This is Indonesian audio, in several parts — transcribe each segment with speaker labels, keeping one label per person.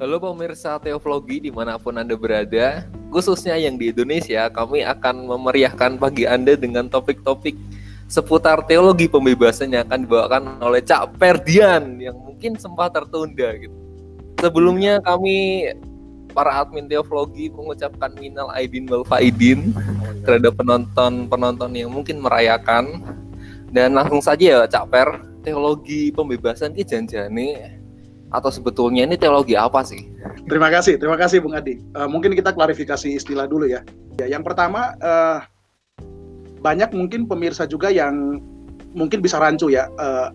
Speaker 1: Halo pemirsa Teoflogi di mana pun Anda berada, khususnya yang di Indonesia, kami akan memeriahkan pagi Anda dengan topik-topik seputar teologi pembebasan yang akan dibawakan oleh Cak Perdian yang mungkin sempat tertunda gitu. Sebelumnya kami para admin Teoflogi mengucapkan minal aidin wal faidin terhadap penonton-penonton yang mungkin merayakan dan langsung saja ya Cak Per, teologi pembebasan ini janjane atau sebetulnya ini teologi apa sih?
Speaker 2: Terima kasih, terima kasih Bung Adi. Uh, mungkin kita klarifikasi istilah dulu ya. ya yang pertama uh, banyak mungkin pemirsa juga yang mungkin bisa rancu ya uh,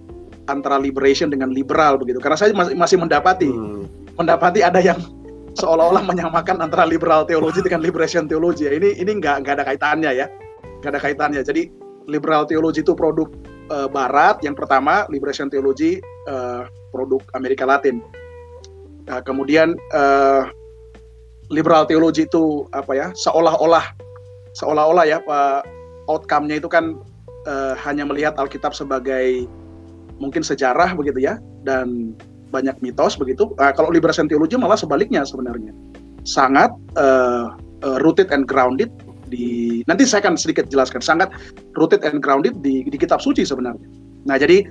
Speaker 2: antara liberation dengan liberal begitu. Karena saya masih, masih mendapati hmm. mendapati ada yang seolah-olah menyamakan antara liberal teologi dengan liberation teologi. Ya. Ini ini nggak nggak ada kaitannya ya, nggak ada kaitannya. Jadi liberal teologi itu produk uh, Barat yang pertama, liberation teologi uh, produk Amerika Latin. Nah, kemudian uh, liberal teologi itu apa ya seolah-olah seolah-olah ya pak outcome-nya itu kan uh, hanya melihat Alkitab sebagai mungkin sejarah begitu ya dan banyak mitos begitu. Nah, kalau liberation teologi malah sebaliknya sebenarnya sangat uh, uh, rooted and grounded di nanti saya akan sedikit jelaskan sangat rooted and grounded di, di kitab suci sebenarnya. Nah jadi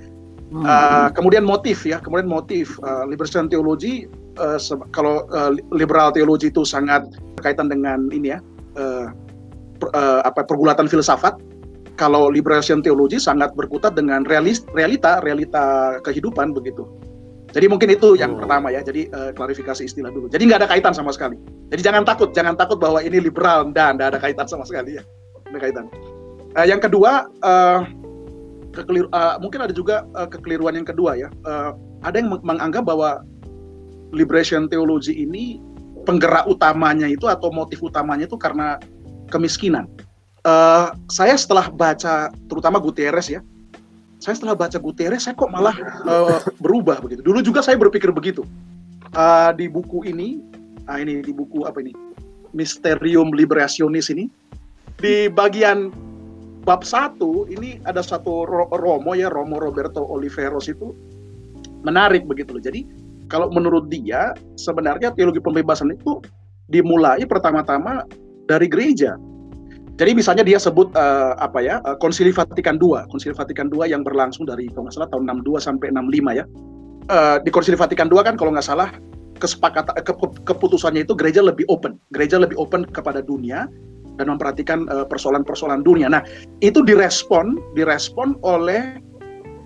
Speaker 2: Uh, kemudian motif ya, kemudian motif uh, liberation teologi uh, kalau uh, liberal teologi itu sangat berkaitan dengan ini ya uh, per, uh, apa pergulatan filsafat. Kalau liberation teologi sangat berkutat dengan realis, realita realita kehidupan begitu. Jadi mungkin itu yang oh. pertama ya. Jadi uh, klarifikasi istilah dulu. Jadi nggak ada kaitan sama sekali. Jadi jangan takut, jangan takut bahwa ini liberal dan nggak ada kaitan sama sekali ya. Ada kaitan. Uh, yang kedua. Uh, kekeliru, uh, mungkin ada juga uh, kekeliruan yang kedua ya. Uh, ada yang menganggap bahwa liberation theology ini penggerak utamanya itu atau motif utamanya itu karena kemiskinan. Uh, saya setelah baca terutama Gutierrez ya, saya setelah baca Gutierrez saya kok malah uh, berubah begitu. Dulu juga saya berpikir begitu. Uh, di buku ini, uh, ini di buku apa ini, Mysterium Liberationis ini, di bagian bab satu ini ada satu Romo ya Romo Roberto Oliveros itu menarik begitu loh. Jadi kalau menurut dia sebenarnya teologi pembebasan itu dimulai pertama-tama dari gereja. Jadi misalnya dia sebut uh, apa ya uh, Konsili Vatikan II, Konsili Vatikan II yang berlangsung dari kalau nggak salah tahun 62 sampai 65 ya. Uh, di Konsili Vatikan II kan kalau nggak salah kesepakatan ke, keputusannya itu gereja lebih open, gereja lebih open kepada dunia dan memperhatikan eh, persoalan-persoalan uh, dunia. Nah, itu direspon direspon oleh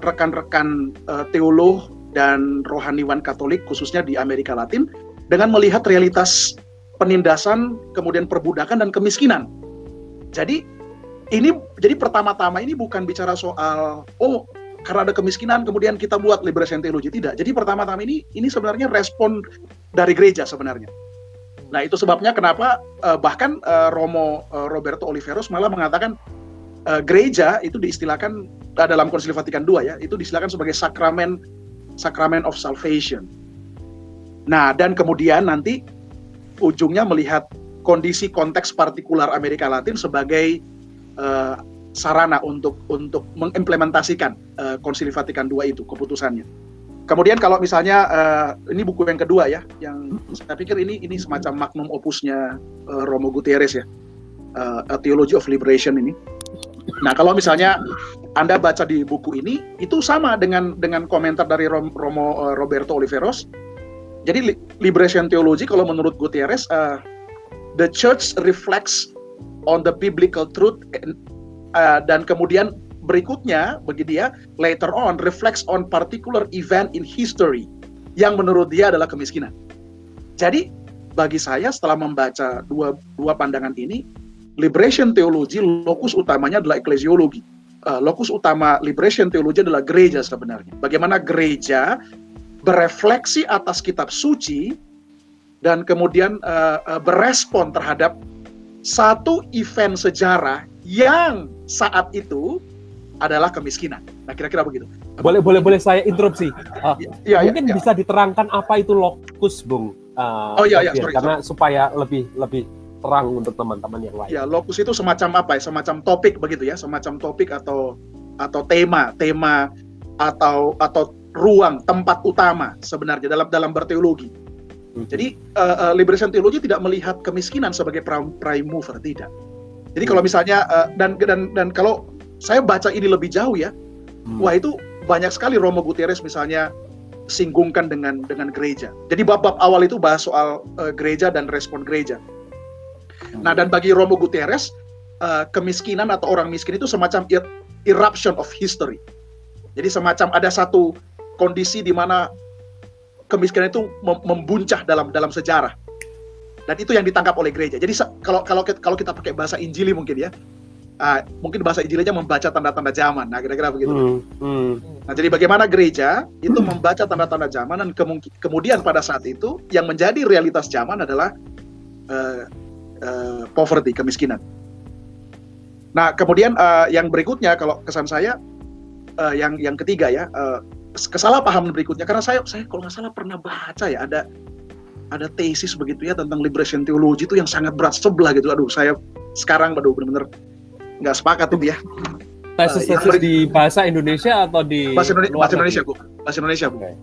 Speaker 2: rekan-rekan uh, teolog dan rohaniwan Katolik khususnya di Amerika Latin dengan melihat realitas penindasan, kemudian perbudakan dan kemiskinan. Jadi ini jadi pertama-tama ini bukan bicara soal oh karena ada kemiskinan kemudian kita buat liberation teologi tidak. Jadi pertama-tama ini ini sebenarnya respon dari gereja sebenarnya. Nah itu sebabnya kenapa uh, bahkan uh, Romo uh, Roberto Oliveros malah mengatakan uh, gereja itu diistilahkan uh, dalam Konsili Vatikan II ya itu diistilahkan sebagai sakramen sakramen of salvation. Nah dan kemudian nanti ujungnya melihat kondisi konteks partikular Amerika Latin sebagai uh, sarana untuk untuk mengimplementasikan uh, Konsili Vatikan II itu keputusannya. Kemudian kalau misalnya uh, ini buku yang kedua ya, yang saya pikir ini ini semacam magnum opusnya uh, Romo Gutierrez ya, uh, A Theology of Liberation ini. Nah kalau misalnya anda baca di buku ini itu sama dengan dengan komentar dari Rom, Romo uh, Roberto Oliveros. Jadi li, liberation theology kalau menurut Gutierrez, uh, the church reflects on the biblical truth and, uh, dan kemudian berikutnya bagi dia later on reflects on particular event in history yang menurut dia adalah kemiskinan. Jadi bagi saya setelah membaca dua dua pandangan ini, liberation theology lokus utamanya adalah eklesiologi. Uh, lokus utama liberation theology adalah gereja sebenarnya. Bagaimana gereja berefleksi atas kitab suci dan kemudian uh, uh, berespon terhadap satu event sejarah yang saat itu adalah kemiskinan. Nah, kira-kira begitu.
Speaker 3: Boleh, boleh, boleh saya interupsi. Uh, ya, mungkin ya, bisa diterangkan apa itu lokus, Bung?
Speaker 2: Uh, oh iya, iya, sorry,
Speaker 3: karena sorry. supaya lebih lebih terang untuk teman-teman yang lain.
Speaker 2: Ya, lokus itu semacam apa ya? Semacam topik begitu ya, semacam topik atau atau tema, tema atau atau ruang tempat utama sebenarnya dalam dalam berteologi. Jadi uh, uh, liberation theology tidak melihat kemiskinan sebagai prime, mover tidak. Jadi kalau misalnya uh, dan dan dan kalau saya baca ini lebih jauh ya, hmm. wah itu banyak sekali Romo Gutierrez misalnya singgungkan dengan dengan gereja. Jadi bab-bab awal itu bahas soal uh, gereja dan respon gereja. Hmm. Nah dan bagi Romo Gutierrez uh, kemiskinan atau orang miskin itu semacam eruption of history. Jadi semacam ada satu kondisi di mana kemiskinan itu membuncah dalam dalam sejarah. Dan itu yang ditangkap oleh gereja. Jadi kalau kalau kalau kita pakai bahasa Injili mungkin ya, uh, mungkin bahasa Injilnya membaca tanda-tanda zaman. Nah, kira-kira begitu. Hmm, hmm. Nah, jadi bagaimana gereja itu membaca tanda-tanda zaman dan kemudian pada saat itu yang menjadi realitas zaman adalah uh, uh, poverty, kemiskinan. Nah, kemudian uh, yang berikutnya kalau kesan saya uh, yang yang ketiga ya, uh, kesalahpahaman berikutnya karena saya saya kalau nggak salah pernah baca ya ada ada tesis begitu ya tentang liberation theology itu yang sangat berat sebelah gitu. Aduh saya sekarang aduh benar-benar nggak sepakat tuh ya.
Speaker 3: Tesis tesis uh, di bahasa Indonesia atau di
Speaker 2: bahasa Indonesia bahasa Indonesia bu. Bahasa Indonesia bu. Okay.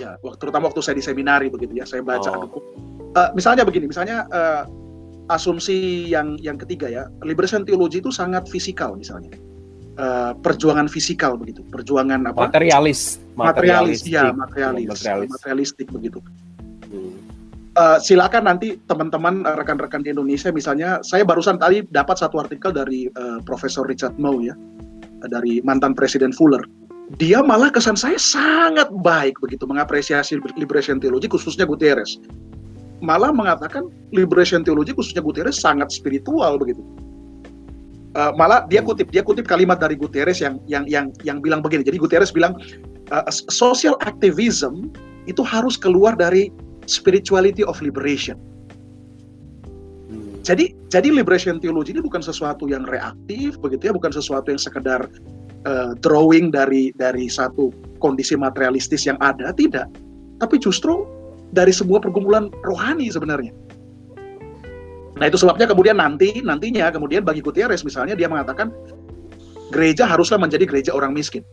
Speaker 2: ya waktu terutama waktu saya di seminari begitu ya saya baca oh. uh, misalnya begini misalnya uh, asumsi yang yang ketiga ya liberation theology itu sangat fisikal misalnya uh, perjuangan fisikal begitu, perjuangan apa?
Speaker 3: Materialis,
Speaker 2: materialis, ya materialis, materialis, materialistik begitu. Hmm. Uh, silakan nanti teman-teman rekan-rekan di Indonesia misalnya, saya barusan tadi dapat satu artikel dari uh, Profesor Richard Moe ya, dari mantan Presiden Fuller. Dia malah kesan saya sangat baik begitu mengapresiasi liberation theology khususnya Gutierrez. Malah mengatakan liberation theology khususnya Gutierrez sangat spiritual begitu uh, malah dia kutip dia kutip kalimat dari Guterres yang yang yang yang bilang begini. Jadi Guterres bilang uh, social activism itu harus keluar dari spirituality of liberation. Hmm. Jadi jadi liberation theology ini bukan sesuatu yang reaktif begitu ya, bukan sesuatu yang sekedar uh, drawing dari dari satu kondisi materialistis yang ada, tidak. Tapi justru dari sebuah pergumulan rohani sebenarnya. Nah itu sebabnya kemudian nanti nantinya kemudian bagi Gutierrez misalnya dia mengatakan gereja haruslah menjadi gereja orang miskin.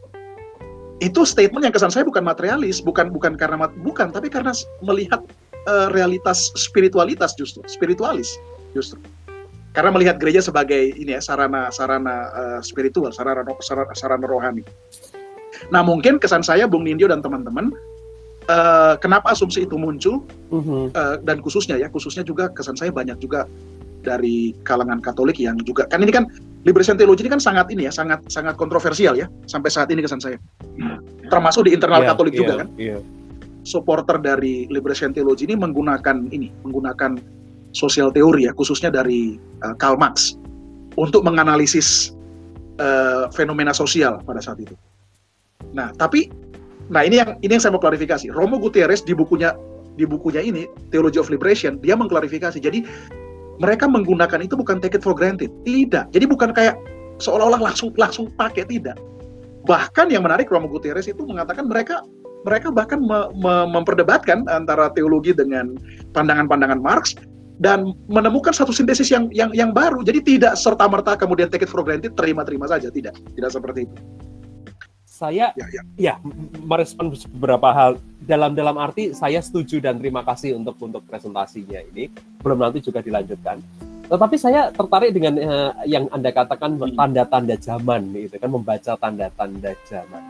Speaker 2: Itu statement yang kesan saya bukan materialis, bukan bukan karena bukan, tapi karena melihat uh, realitas spiritualitas justru, spiritualis justru. Karena melihat gereja sebagai ini ya sarana sarana uh, spiritual, sarana, sarana sarana rohani. Nah mungkin kesan saya Bung Nindyo dan teman-teman uh, kenapa asumsi itu muncul uh-huh. uh, dan khususnya ya khususnya juga kesan saya banyak juga dari kalangan Katolik yang juga kan ini kan liberation theology ini kan sangat ini ya sangat sangat kontroversial ya sampai saat ini kesan saya termasuk di internal yeah, Katolik yeah, juga kan yeah. supporter dari liberation theology ini menggunakan ini menggunakan sosial teori ya khususnya dari uh, Karl Marx untuk menganalisis uh, fenomena sosial pada saat itu. Nah, tapi Nah ini yang ini yang saya mau klarifikasi. Romo Gutierrez di bukunya di bukunya ini Theology of Liberation dia mengklarifikasi. Jadi mereka menggunakan itu bukan take it for granted, tidak. Jadi bukan kayak seolah-olah langsung langsung pakai tidak. Bahkan yang menarik Romo Gutierrez itu mengatakan mereka mereka bahkan me, me, memperdebatkan antara teologi dengan pandangan-pandangan Marx dan menemukan satu sintesis yang yang yang baru. Jadi tidak serta merta kemudian take it for granted terima-terima saja, tidak. Tidak seperti itu
Speaker 3: saya ya, ya. ya merespon beberapa hal dalam dalam arti saya setuju dan terima kasih untuk untuk presentasinya ini belum nanti juga dilanjutkan tetapi saya tertarik dengan uh, yang anda katakan hmm. tanda-tanda zaman itu kan membaca tanda-tanda zaman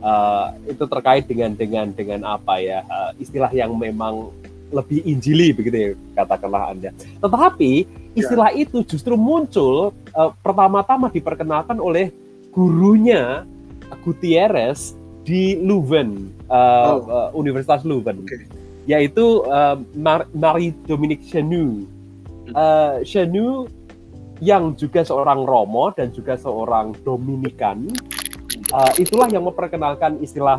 Speaker 3: uh, itu terkait dengan dengan dengan apa ya uh, istilah yang memang lebih injili begitu ya katakanlah anda tetapi istilah ya. itu justru muncul uh, pertama-tama diperkenalkan oleh gurunya Gutierrez di Leuven, uh, oh. uh, Universitas Leuven, okay. yaitu uh, Mar Marie Dominique Chenu. Uh, Chenu yang juga seorang Romo dan juga seorang Dominikan, uh, itulah yang memperkenalkan istilah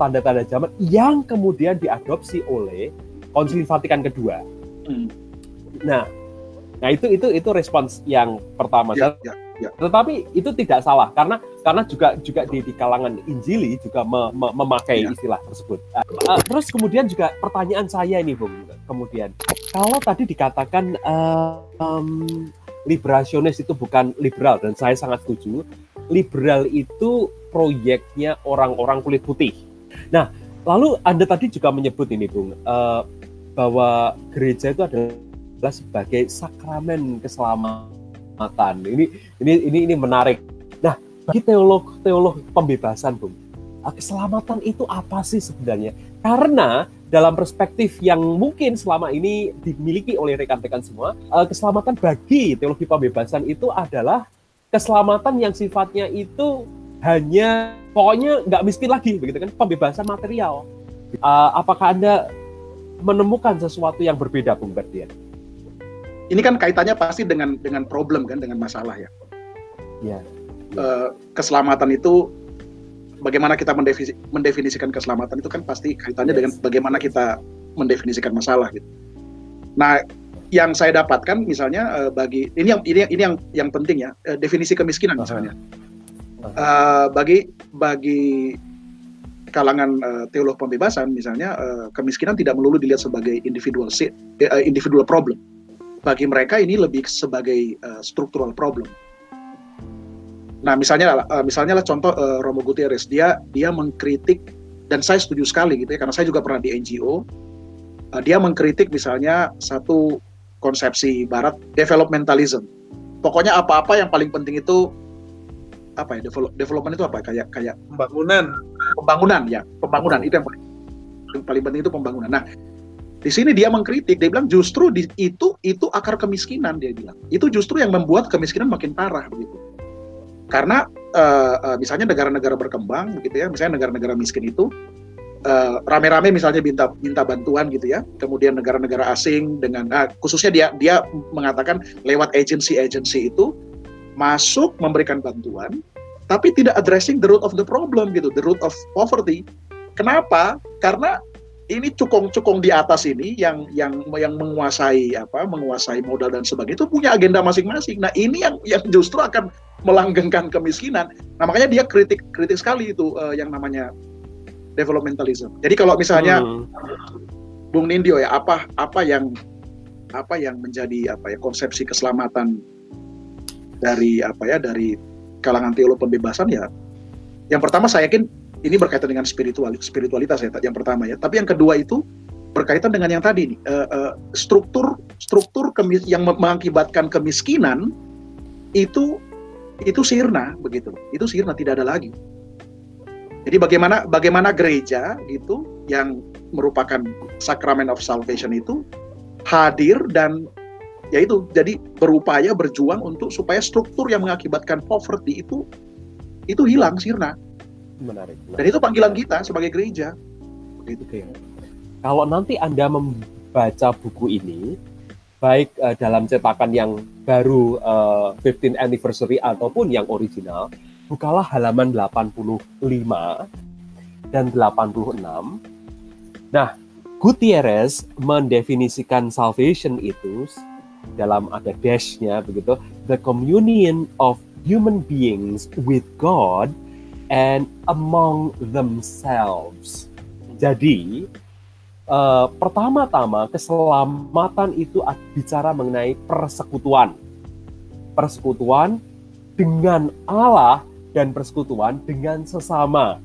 Speaker 3: tanda tanda-tanda zaman yang kemudian diadopsi oleh Konsili Vatikan kedua. Hmm. Nah, nah itu itu itu respons yang pertama. Ya, ya Ya. Tetapi itu tidak salah karena karena juga juga di, di kalangan Injili juga me, me, memakai ya. istilah tersebut. Uh, terus kemudian juga pertanyaan saya ini Bung, kemudian kalau tadi dikatakan uh, um, liberasionis itu bukan liberal dan saya sangat setuju. Liberal itu proyeknya orang-orang kulit putih. Nah, lalu Anda tadi juga menyebut ini Bung, uh, bahwa gereja itu adalah sebagai sakramen keselamatan. Ini ini ini ini menarik. Nah, bagi teolog teolog pembebasan, Bung, keselamatan itu apa sih sebenarnya? Karena dalam perspektif yang mungkin selama ini dimiliki oleh rekan-rekan semua, uh, keselamatan bagi teologi pembebasan itu adalah keselamatan yang sifatnya itu hanya pokoknya nggak miskin lagi, begitu kan? Pembebasan material. Uh, apakah anda menemukan sesuatu yang berbeda, Bung Berdian?
Speaker 2: Ini kan kaitannya pasti dengan dengan problem kan, dengan masalah ya.
Speaker 3: Ya.
Speaker 2: Uh, keselamatan itu bagaimana kita mendefinisi, mendefinisikan keselamatan itu kan pasti kaitannya yes. dengan bagaimana kita mendefinisikan masalah gitu. Nah, yang saya dapatkan misalnya uh, bagi ini yang ini ini yang yang penting ya uh, definisi kemiskinan uh -huh. misalnya uh, bagi bagi kalangan uh, teolog pembebasan misalnya uh, kemiskinan tidak melulu dilihat sebagai individual uh, individual problem bagi mereka ini lebih sebagai uh, structural problem Nah, misalnya uh, misalnya lah contoh uh, Romo Gutierrez, dia dia mengkritik dan saya setuju sekali gitu ya karena saya juga pernah di NGO. Uh, dia mengkritik misalnya satu konsepsi barat developmentalism. Pokoknya apa-apa yang paling penting itu apa ya develop, development itu apa kayak kayak
Speaker 4: pembangunan
Speaker 2: pembangunan ya pembangunan itu yang paling yang paling penting itu pembangunan. Nah di sini dia mengkritik, dia bilang justru di, itu itu akar kemiskinan dia bilang. Itu justru yang membuat kemiskinan makin parah begitu. Karena uh, uh, misalnya negara-negara berkembang gitu ya, misalnya negara-negara miskin itu uh, rame-rame misalnya minta minta bantuan gitu ya. Kemudian negara-negara asing dengan uh, khususnya dia dia mengatakan lewat agency-agency itu masuk memberikan bantuan tapi tidak addressing the root of the problem gitu, the root of poverty. Kenapa? Karena ini cukong-cukong di atas ini yang yang yang menguasai apa menguasai modal dan sebagainya itu punya agenda masing-masing. Nah ini yang yang justru akan melanggengkan kemiskinan. Nah makanya dia kritik kritik sekali itu uh, yang namanya developmentalism. Jadi kalau misalnya hmm. Bung Nindyo ya apa apa yang apa yang menjadi apa ya konsepsi keselamatan dari apa ya dari kalangan teolog pembebasan ya yang pertama saya yakin ini berkaitan dengan spiritual spiritualitas ya yang pertama ya. Tapi yang kedua itu berkaitan dengan yang tadi nih uh, uh, struktur struktur kemis yang mengakibatkan kemiskinan itu itu sirna begitu. Itu sirna tidak ada lagi. Jadi bagaimana bagaimana gereja gitu yang merupakan sakramen of salvation itu hadir dan yaitu jadi berupaya berjuang untuk supaya struktur yang mengakibatkan poverty itu itu hilang sirna
Speaker 3: menarik, menarik.
Speaker 2: Dan itu panggilan kita sebagai gereja.
Speaker 3: Begitu. Oke. Kalau nanti Anda membaca buku ini, baik uh, dalam cetakan yang baru uh, eh, 15 anniversary ataupun yang original, bukalah halaman 85 dan 86. Nah, Gutierrez mendefinisikan salvation itu dalam ada dash-nya begitu, the communion of human beings with God and among themselves. Jadi, uh, pertama-tama keselamatan itu bicara mengenai persekutuan. Persekutuan dengan Allah dan persekutuan dengan sesama.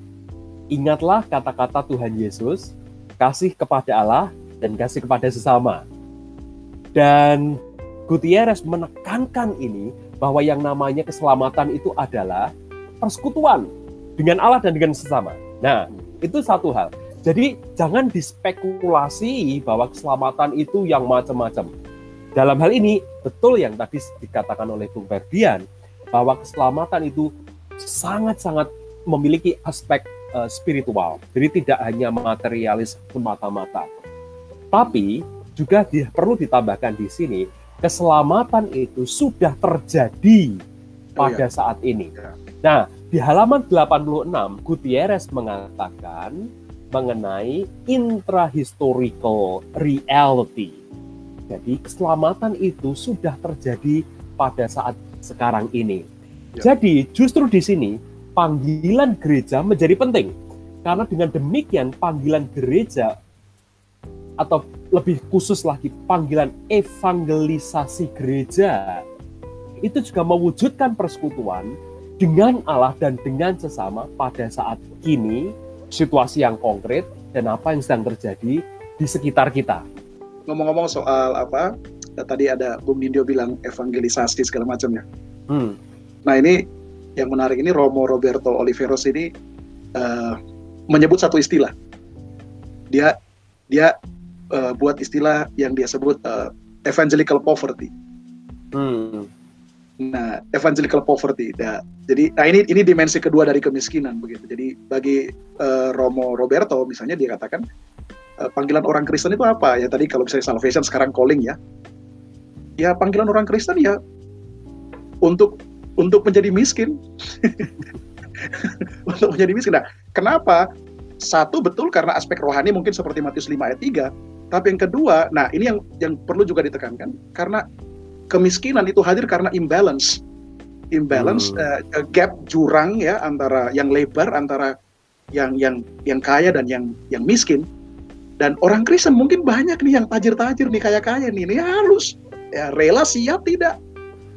Speaker 3: Ingatlah kata-kata Tuhan Yesus, kasih kepada Allah dan kasih kepada sesama. Dan Gutierrez menekankan ini bahwa yang namanya keselamatan itu adalah persekutuan dengan Allah dan dengan sesama. Nah, itu satu hal. Jadi jangan dispekulasi bahwa keselamatan itu yang macam-macam. Dalam hal ini betul yang tadi dikatakan oleh Bung Ferdian bahwa keselamatan itu sangat-sangat memiliki aspek uh, spiritual. Jadi tidak hanya materialis semata-mata. Tapi juga di, perlu ditambahkan di sini keselamatan itu sudah terjadi pada oh, iya. saat ini. Iya. Nah, di halaman 86, Gutierrez mengatakan mengenai intrahistorical reality. Jadi keselamatan itu sudah terjadi pada saat sekarang ini. Ya. Jadi justru di sini panggilan gereja menjadi penting. Karena dengan demikian panggilan gereja atau lebih khusus lagi panggilan evangelisasi gereja itu juga mewujudkan persekutuan dengan Allah dan dengan sesama pada saat kini, situasi yang konkret, dan apa yang sedang terjadi di sekitar kita.
Speaker 2: ngomong-ngomong soal apa tadi ada Bung Dindio bilang evangelisasi segala macamnya. Hmm. Nah ini yang menarik ini Romo Roberto Oliveros ini uh, menyebut satu istilah. Dia dia uh, buat istilah yang dia sebut uh, evangelical poverty. Hmm. Nah, evangelical poverty. Nah, jadi, nah ini ini dimensi kedua dari kemiskinan begitu. Jadi bagi uh, Romo Roberto misalnya dia katakan uh, panggilan orang Kristen itu apa? Ya tadi kalau misalnya salvation sekarang calling ya. Ya panggilan orang Kristen ya untuk untuk menjadi miskin. untuk menjadi miskin. Nah, kenapa? Satu betul karena aspek rohani mungkin seperti Matius 5 ayat 3, tapi yang kedua, nah ini yang yang perlu juga ditekankan karena kemiskinan itu hadir karena imbalance. Imbalance hmm. uh, gap jurang ya antara yang lebar antara yang yang yang kaya dan yang yang miskin. Dan orang Kristen mungkin banyak nih yang tajir-tajir nih kaya-kaya nih ini halus. Ya rela siap tidak.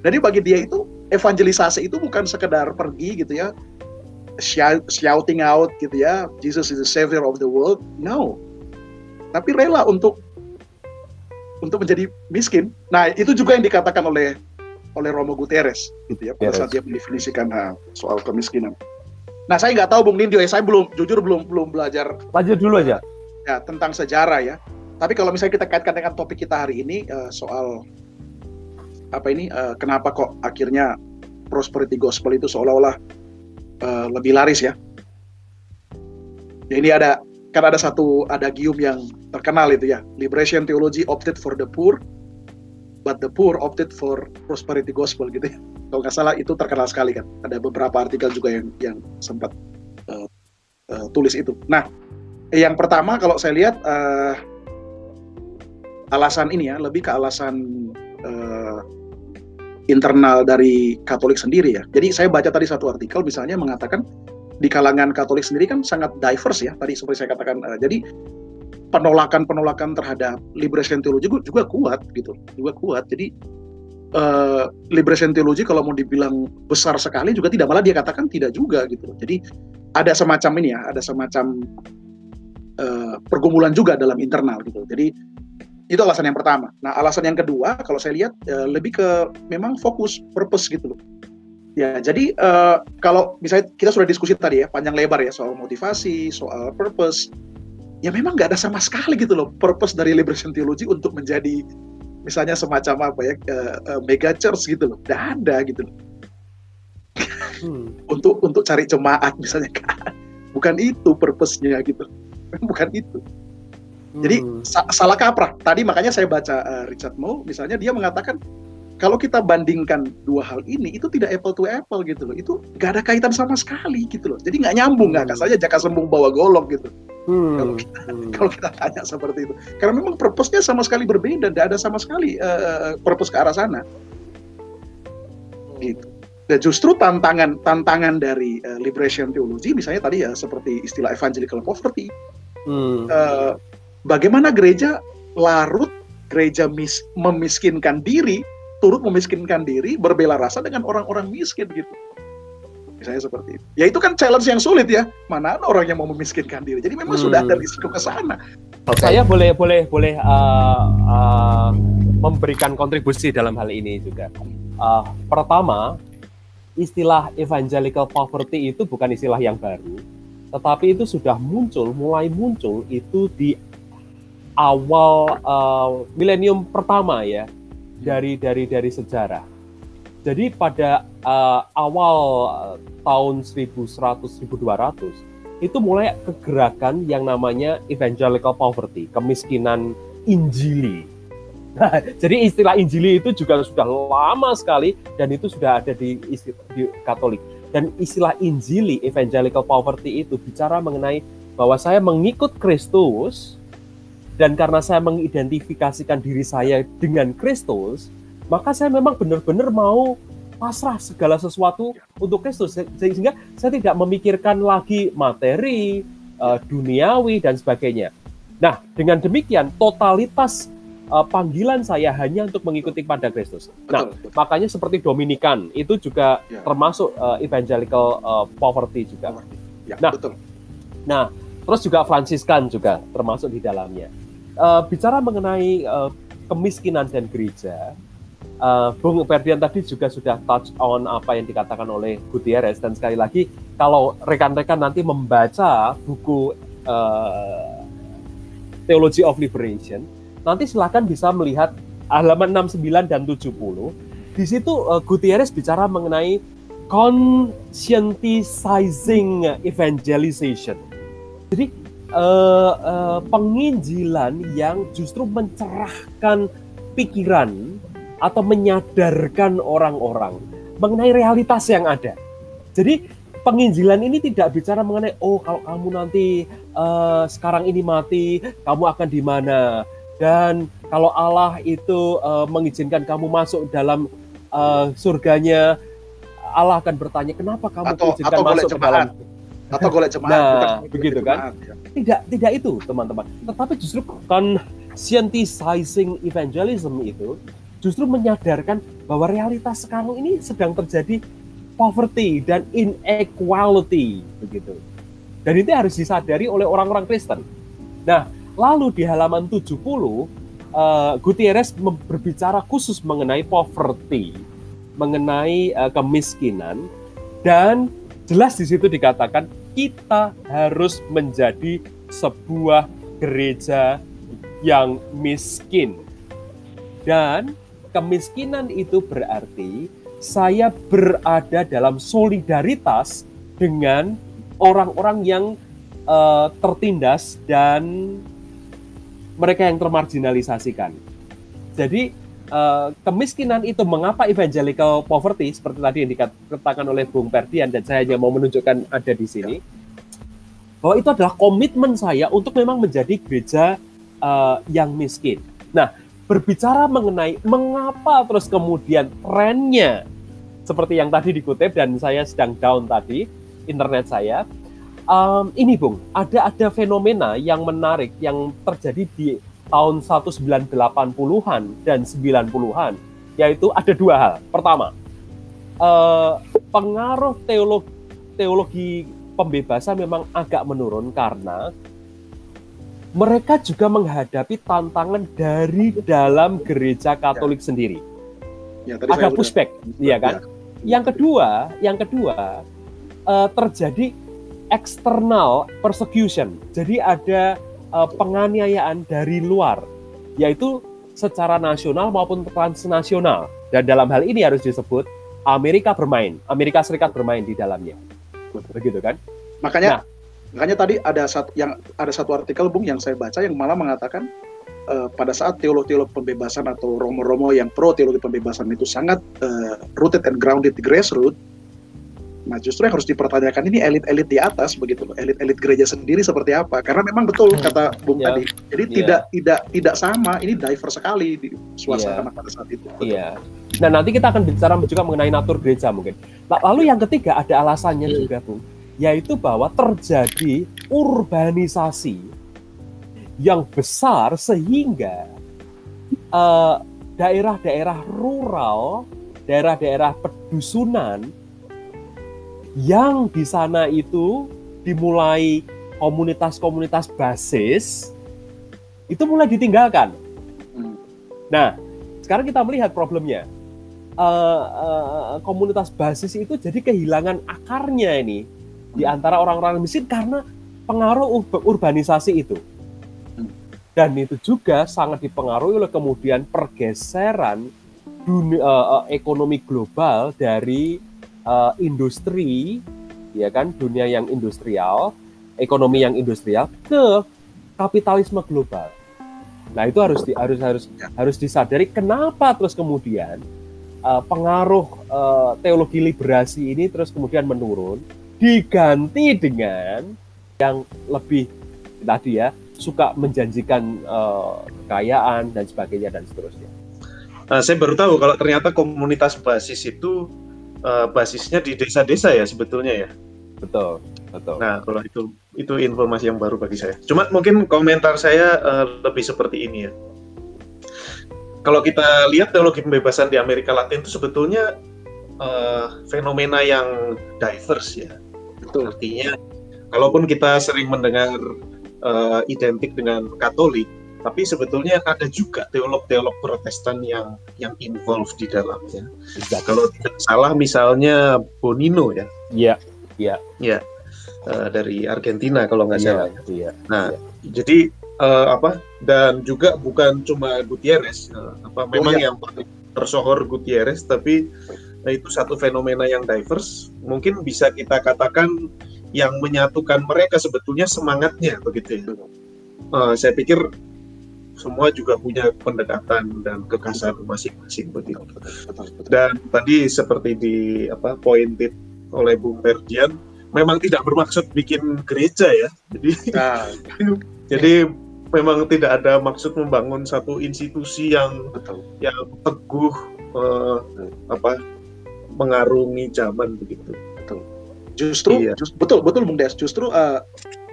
Speaker 2: Jadi bagi dia itu evangelisasi itu bukan sekedar pergi gitu ya shouting out gitu ya Jesus is the savior of the world. No. Tapi rela untuk untuk menjadi miskin. Nah, itu juga yang dikatakan oleh oleh Romo Guterres gitu ya pada saat dia mendefinisikan nah, soal kemiskinan. Nah, saya nggak tahu Bung Nindyo ya, saya belum jujur belum belum belajar.
Speaker 3: Lanjut dulu aja.
Speaker 2: Ya, tentang sejarah ya. Tapi kalau misalnya kita kaitkan dengan topik kita hari ini uh, soal apa ini uh, kenapa kok akhirnya prosperity gospel itu seolah-olah uh, lebih laris ya. Ya ini ada kan ada satu adagium yang terkenal itu ya. Liberation theology opted for the poor but the poor opted for prosperity gospel gitu ya. Kalau nggak salah itu terkenal sekali kan. Ada beberapa artikel juga yang yang sempat uh, uh, tulis itu. Nah yang pertama kalau saya lihat uh, alasan ini ya lebih ke alasan uh, internal dari Katolik sendiri ya. Jadi saya baca tadi satu artikel misalnya mengatakan di kalangan Katolik sendiri kan sangat diverse ya tadi seperti saya katakan uh, jadi penolakan-penolakan terhadap liberation theology juga, juga kuat gitu juga kuat. Jadi uh, liberation theology kalau mau dibilang besar sekali juga tidak malah dia katakan tidak juga gitu. Jadi ada semacam ini ya ada semacam uh, pergumulan juga dalam internal gitu. Jadi itu alasan yang pertama. Nah alasan yang kedua kalau saya lihat lebih ke memang fokus purpose gitu loh Ya, jadi uh, kalau misalnya kita sudah diskusi tadi ya panjang lebar ya soal motivasi, soal purpose, ya memang nggak ada sama sekali gitu loh purpose dari liberation theology untuk menjadi misalnya semacam apa ya uh, uh, mega church gitu loh, nggak ada gitu loh. Hmm. untuk untuk cari jemaat misalnya bukan itu purpose-nya gitu, bukan itu. Jadi hmm. sa salah kaprah. Tadi makanya saya baca uh, Richard Moore misalnya dia mengatakan kalau kita bandingkan dua hal ini itu tidak apple to apple gitu loh itu gak ada kaitan sama sekali gitu loh jadi nggak nyambung nggak hmm. saja jaka sembung bawa golok gitu hmm. kalau kita hmm. kalau kita tanya seperti itu karena memang purpose-nya sama sekali berbeda tidak ada sama sekali uh, purpose ke arah sana gitu dan justru tantangan tantangan dari uh, liberation theology misalnya tadi ya seperti istilah evangelical poverty hmm. uh, bagaimana gereja larut gereja mis memiskinkan diri turut memiskinkan diri, berbela rasa dengan orang-orang miskin gitu. Misalnya seperti itu. Ya itu kan challenge yang sulit ya. Mana ada orang yang mau memiskinkan diri. Jadi memang hmm. sudah ada risiko ke sana.
Speaker 3: Saya boleh boleh boleh uh, uh, memberikan kontribusi dalam hal ini juga. Uh, pertama, istilah evangelical poverty itu bukan istilah yang baru, tetapi itu sudah muncul, mulai muncul itu di awal uh, milenium pertama ya dari dari dari sejarah. Jadi pada uh, awal uh, tahun 1100 1200 itu mulai kegerakan yang namanya evangelical poverty, kemiskinan injili. Nah, jadi istilah injili itu juga sudah lama sekali dan itu sudah ada di, di Katolik. Dan istilah injili evangelical poverty itu bicara mengenai bahwa saya mengikut Kristus dan karena saya mengidentifikasikan diri saya dengan Kristus, maka saya memang benar-benar mau pasrah segala sesuatu untuk Kristus sehingga saya tidak memikirkan lagi materi, uh, duniawi dan sebagainya. Nah, dengan demikian totalitas uh, panggilan saya hanya untuk mengikuti pada Kristus. Nah, betul. makanya seperti Dominikan itu juga ya. termasuk uh, evangelical uh, poverty juga. Ya, nah, betul. Nah, terus juga Fransiskan juga termasuk di dalamnya. Uh, bicara mengenai uh, kemiskinan dan gereja, uh, Bung Ferdian tadi juga sudah touch on apa yang dikatakan oleh Gutierrez dan sekali lagi kalau rekan-rekan nanti membaca buku uh, Theology of Liberation, nanti silahkan bisa melihat halaman 69 dan 70. Di situ uh, Gutierrez bicara mengenai conscientizing evangelization. Jadi uh, uh, penginjilan yang justru mencerahkan pikiran atau menyadarkan orang-orang mengenai realitas yang ada. Jadi penginjilan ini tidak bicara mengenai oh kalau kamu nanti uh, sekarang ini mati, kamu akan di mana? Dan kalau Allah itu uh, mengizinkan kamu masuk dalam uh, surganya, Allah akan bertanya kenapa kamu
Speaker 2: atau, atau
Speaker 3: masuk ke dalam
Speaker 2: atau golek jemaat
Speaker 3: nah begitu kan? ya. tidak tidak itu teman-teman. Tetapi justru conscientizing evangelism itu justru menyadarkan bahwa realitas sekarang ini sedang terjadi poverty dan inequality begitu. Dan itu harus disadari oleh orang-orang Kristen. Nah lalu di halaman 70 uh, Gutierrez berbicara khusus mengenai poverty mengenai uh, kemiskinan dan jelas di situ dikatakan kita harus menjadi sebuah gereja yang miskin. Dan kemiskinan itu berarti saya berada dalam solidaritas dengan orang-orang yang uh, tertindas dan mereka yang termarginalisasikan. Jadi uh, kemiskinan itu mengapa evangelical poverty seperti tadi yang dikatakan oleh Bung Perdian dan saya hanya mau menunjukkan ada di sini bahwa itu adalah komitmen saya untuk memang menjadi gereja uh, yang miskin. Nah, berbicara mengenai mengapa terus kemudian trennya seperti yang tadi dikutip dan saya sedang down tadi internet saya. Um, ini Bung, ada ada fenomena yang menarik yang terjadi di tahun 1980-an dan 90-an, yaitu ada dua hal. Pertama, eh, pengaruh teologi, teologi pembebasan memang agak menurun karena mereka juga menghadapi tantangan dari dalam gereja Katolik ya. sendiri. Ya, ada pushback, iya kan? Ya. Yang kedua, yang kedua uh, terjadi external persecution. Jadi ada uh, penganiayaan dari luar, yaitu secara nasional maupun transnasional. Dan dalam hal ini harus disebut Amerika bermain, Amerika Serikat bermain di dalamnya. Begitu kan?
Speaker 2: Makanya nah, makanya tadi ada satu yang ada satu artikel Bung yang saya baca yang malah mengatakan uh, pada saat teolog-teolog pembebasan atau romo-romo yang pro teologi pembebasan itu sangat uh, rooted and grounded di grassroots Nah, justru yang harus dipertanyakan ini elit-elit di atas begitu loh, elit-elit gereja sendiri seperti apa? Karena memang betul hmm. kata Bung yeah. tadi. Jadi yeah. tidak tidak tidak sama, ini diverse sekali di suasana yeah. pada saat itu.
Speaker 3: Iya. Yeah. Nah, nanti kita akan bicara juga mengenai natur gereja mungkin. Lalu yang ketiga ada alasannya hmm. juga, Bung, yaitu bahwa terjadi urbanisasi yang besar sehingga daerah daerah-daerah rural, daerah-daerah pedusunan yang di sana itu dimulai komunitas-komunitas basis itu mulai ditinggalkan. Hmm. Nah, sekarang kita melihat problemnya. Uh, uh, komunitas basis itu jadi kehilangan akarnya ini di hmm. antara orang-orang miskin karena pengaruh urbanisasi itu. Hmm. Dan itu juga sangat dipengaruhi oleh kemudian pergeseran dunia, uh, ekonomi global dari uh, industri ya kan dunia yang industrial ekonomi yang industrial ke kapitalisme global nah itu harus di, harus harus harus disadari kenapa terus kemudian uh, pengaruh uh, teologi liberasi ini terus kemudian menurun diganti dengan yang lebih tadi ya suka menjanjikan uh, kekayaan dan sebagainya dan seterusnya.
Speaker 4: Nah, saya baru tahu kalau ternyata komunitas basis itu uh, basisnya di desa-desa ya sebetulnya ya.
Speaker 3: Betul, betul.
Speaker 4: Nah, kalau itu itu informasi yang baru bagi saya. Cuma mungkin komentar saya uh, lebih seperti ini ya. Kalau kita lihat teologi pembebasan di Amerika Latin itu sebetulnya uh, fenomena yang diverse ya. Betul. Artinya, kalaupun kita sering mendengar uh, identik dengan Katolik, tapi sebetulnya ada juga teolog-teolog Protestan yang yang involved di dalamnya. Exactly. Kalau tidak salah misalnya Bonino ya.
Speaker 3: Iya. Iya.
Speaker 4: Iya. Uh, dari Argentina kalau nggak
Speaker 3: yeah,
Speaker 4: salah.
Speaker 3: Iya.
Speaker 4: Nah,
Speaker 3: yeah.
Speaker 4: jadi uh, apa? Dan juga bukan cuma Gutierrez, uh, apa oh, memang iya. yang tersohor Gutierrez, tapi uh, itu satu fenomena yang diverse. Mungkin bisa kita katakan yang menyatukan mereka sebetulnya semangatnya begitu ya. Uh, saya pikir semua juga punya pendekatan dan kekhasan masing-masing begitu. Dan tadi seperti di apa pointed oleh Bung Ferdian, memang tidak bermaksud bikin gereja ya. Jadi nah. jadi memang tidak ada maksud membangun satu institusi yang Betul. yang teguh uh, apa mengarungi zaman begitu.
Speaker 2: Betul. Justru, iya. just, betul betul Bung Des. Justru uh,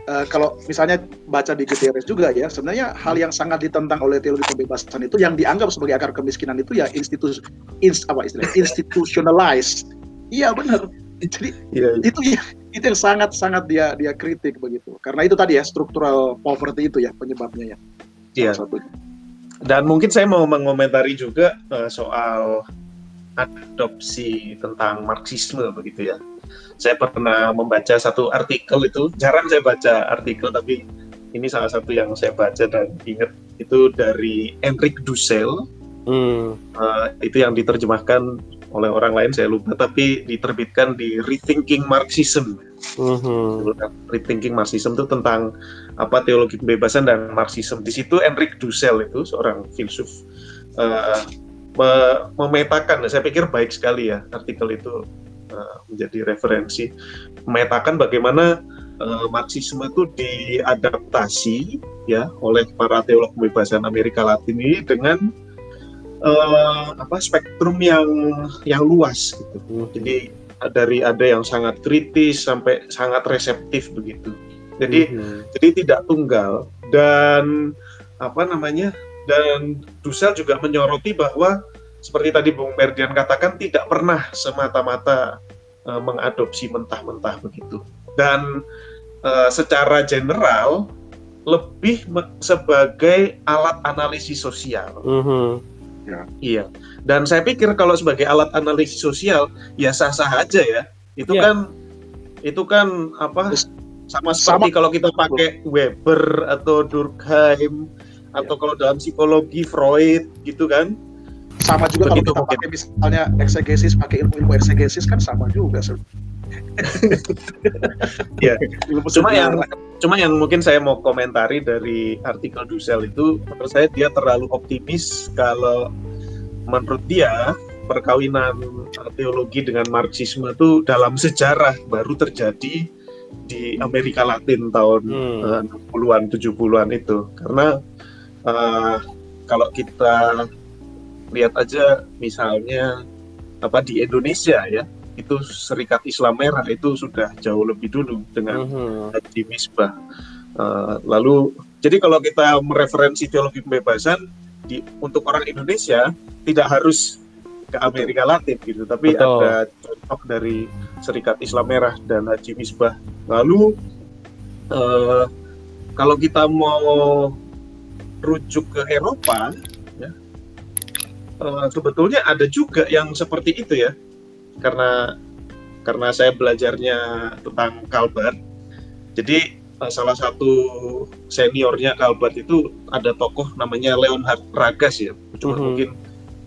Speaker 2: uh, kalau misalnya baca di GTRS juga ya, sebenarnya hal yang sangat ditentang oleh teologi pembebasan itu yang dianggap sebagai akar kemiskinan itu ya institusi ins, apa istilah institutionalized. Iya benar. Jadi yeah, yeah. itu ya itu yang sangat sangat dia dia kritik begitu. Karena itu tadi ya struktural poverty itu ya penyebabnya ya.
Speaker 4: Iya. Dan mungkin saya mau mengomentari juga uh, soal adopsi tentang Marxisme begitu ya. Saya pernah membaca satu artikel itu jarang saya baca artikel tapi ini salah satu yang saya baca dan ingat. Itu dari Enric Dussel. Hmm. uh, itu yang diterjemahkan oleh orang lain saya lupa tapi diterbitkan di Rethinking Marxism. Hmm. Rethinking Marxism itu tentang apa teologi kebebasan dan Marxism. Di situ Enric Dussel itu seorang filsuf uh, memetakan saya pikir baik sekali ya artikel itu Eh, menjadi referensi memetakan bagaimana uh, Marxisme itu diadaptasi ya oleh para teolog kebebasan Amerika Latin ini dengan uh, apa spektrum yang yang luas gitu. Jadi dari ada yang sangat kritis sampai sangat reseptif begitu. Jadi hmm. jadi tidak tunggal dan apa namanya dan Dusel juga menyoroti bahwa seperti tadi Bung Merdian katakan tidak pernah semata-mata uh, mengadopsi mentah-mentah begitu dan uh, secara general lebih sebagai alat analisis sosial. Mm -hmm. ya. Iya. Dan saya pikir kalau sebagai alat analisis sosial ya sah-sah aja ya. Itu yeah. kan itu kan apa sama seperti sama. kalau kita pakai Weber atau Durkheim. Atau kalau dalam psikologi Freud gitu kan?
Speaker 2: Sama juga Begitu kalau kita pakai misalnya eksegesis pakai ilmu-ilmu eksegesis kan sama juga
Speaker 4: ya cuma yang cuma yang mungkin saya mau komentari dari artikel Dusel itu menurut saya dia terlalu optimis kalau menurut dia perkawinan teologi dengan marxisme itu dalam sejarah baru terjadi di Amerika Latin tahun hmm. 60-an eh, 70-an itu. Karena uh, kalau kita lihat aja misalnya apa di Indonesia ya itu Serikat Islam Merah itu sudah jauh lebih dulu dengan uh -huh. Misbah. Uh, lalu jadi kalau kita mereferensi teologi pembebasan di untuk orang Indonesia tidak harus ke Amerika Latin gitu, tapi Betul. ada contoh dari Serikat Islam Merah dan Haji Misbah. Lalu uh, kalau kita mau rujuk ke Eropa, uh, sebetulnya ada juga yang seperti itu ya. Karena karena saya belajarnya tentang Kalbat jadi uh, salah satu seniornya Kalbat itu ada tokoh namanya Leonhard Ragas ya. Cuma mm -hmm. mungkin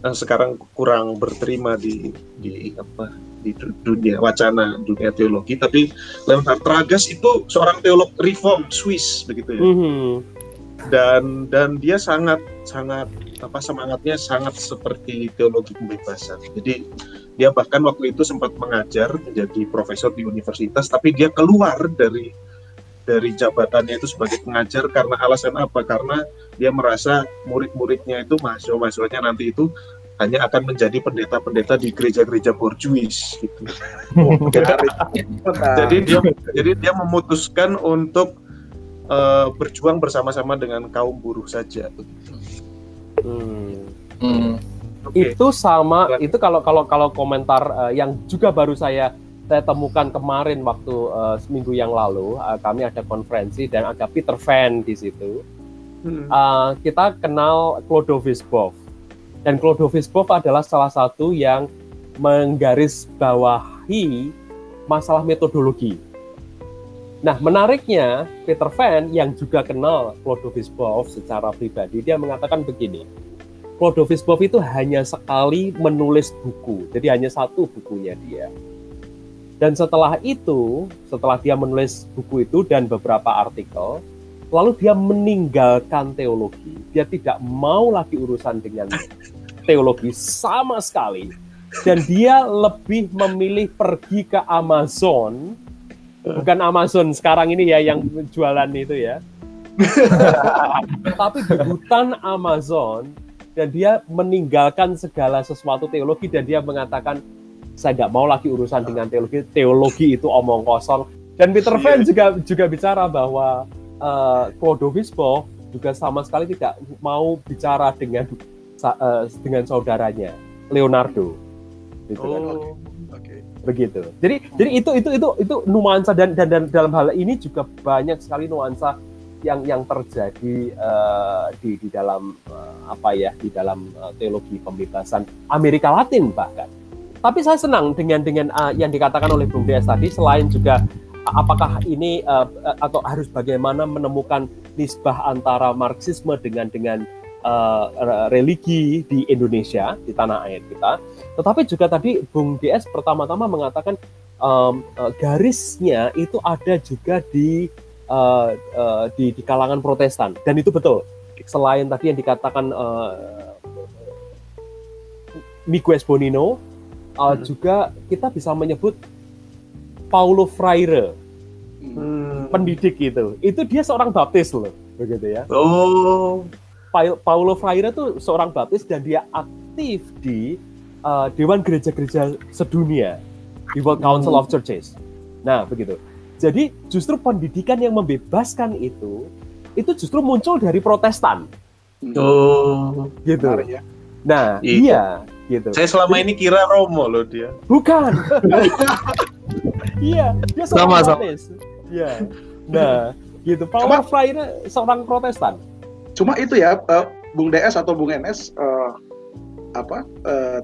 Speaker 4: uh, sekarang kurang berterima di di apa di dunia wacana dunia teologi. Tapi Leonhard Ragas itu seorang teolog reform Swiss begitu ya. Mm -hmm. Dan dan dia sangat sangat apa semangatnya sangat seperti teologi pembebasan. Jadi dia bahkan waktu itu sempat mengajar menjadi profesor di universitas, tapi dia keluar dari dari jabatannya itu sebagai pengajar karena alasan apa? Karena dia merasa murid-muridnya itu mahasiswa-mahasiswanya nanti itu hanya akan menjadi pendeta-pendeta di gereja-gereja borjuis gitu. jadi, dia jadi dia memutuskan untuk uh, berjuang bersama-sama dengan kaum buruh saja.
Speaker 3: Hmm. Hmm. Okay. Itu sama itu kalau kalau kalau komentar uh, yang juga baru saya saya temukan kemarin waktu uh, seminggu yang lalu uh, kami ada konferensi dan ada Peter Van di situ. hmm. uh, kita kenal Clodovis-Boff. Dan Clodovis-Boff adalah salah satu yang menggarisbawahi masalah metodologi. Nah, menariknya Peter Van yang juga kenal Clodovis-Boff secara pribadi, dia mengatakan begini. Clodovis-Boff itu hanya sekali menulis buku, jadi hanya satu bukunya dia. Dan setelah itu, setelah dia menulis buku itu dan beberapa artikel, lalu dia meninggalkan teologi. Dia tidak mau lagi urusan dengan teologi sama sekali. Dan dia lebih memilih pergi ke Amazon, bukan Amazon sekarang ini ya yang jualan itu ya. Tapi di hutan Amazon dan dia meninggalkan segala sesuatu teologi dan dia mengatakan saya nggak mau lagi urusan dengan teologi teologi itu omong kosong dan Peter Van juga juga bicara bahwa uh, juga sama sekali tidak mau bicara dengan uh, dengan saudaranya Leonardo gitu kan. oh, kan. Begitu. Jadi jadi itu itu itu itu nuansa dan, dan dan dalam hal ini juga banyak sekali nuansa yang yang terjadi uh, di di dalam uh, apa ya di dalam uh, teologi pembebasan Amerika Latin bahkan. Tapi saya senang dengan dengan uh, yang dikatakan oleh Bung Des tadi selain juga apakah ini uh, atau harus bagaimana menemukan nisbah antara Marxisme dengan dengan uh, religi di Indonesia di tanah air kita. Tetapi juga tadi Bung DS pertama-tama mengatakan um, uh, garisnya itu ada juga di uh, uh, di, di kalangan Protestan dan itu betul. Selain tadi yang dikatakan uh, Miguel Bonino uh, hmm. juga kita bisa menyebut Paulo Freire hmm. pendidik itu itu dia seorang baptis loh begitu ya
Speaker 4: oh
Speaker 3: Paulo Freire tuh seorang baptis dan dia aktif di uh, Dewan Gereja-Gereja Sedunia di World Council hmm. of Churches nah begitu jadi justru pendidikan yang membebaskan itu itu justru muncul dari Protestan
Speaker 4: oh
Speaker 3: gitu ya. nah iya, iya gitu.
Speaker 4: Saya selama ini kira Romo loh dia.
Speaker 3: Bukan. iya, dia seorang sama, Protestan. Iya. Nah, gitu. Power Freire seorang Protestan.
Speaker 2: Cuma itu ya, uh, Bung DS atau Bung NS uh, apa? Uh,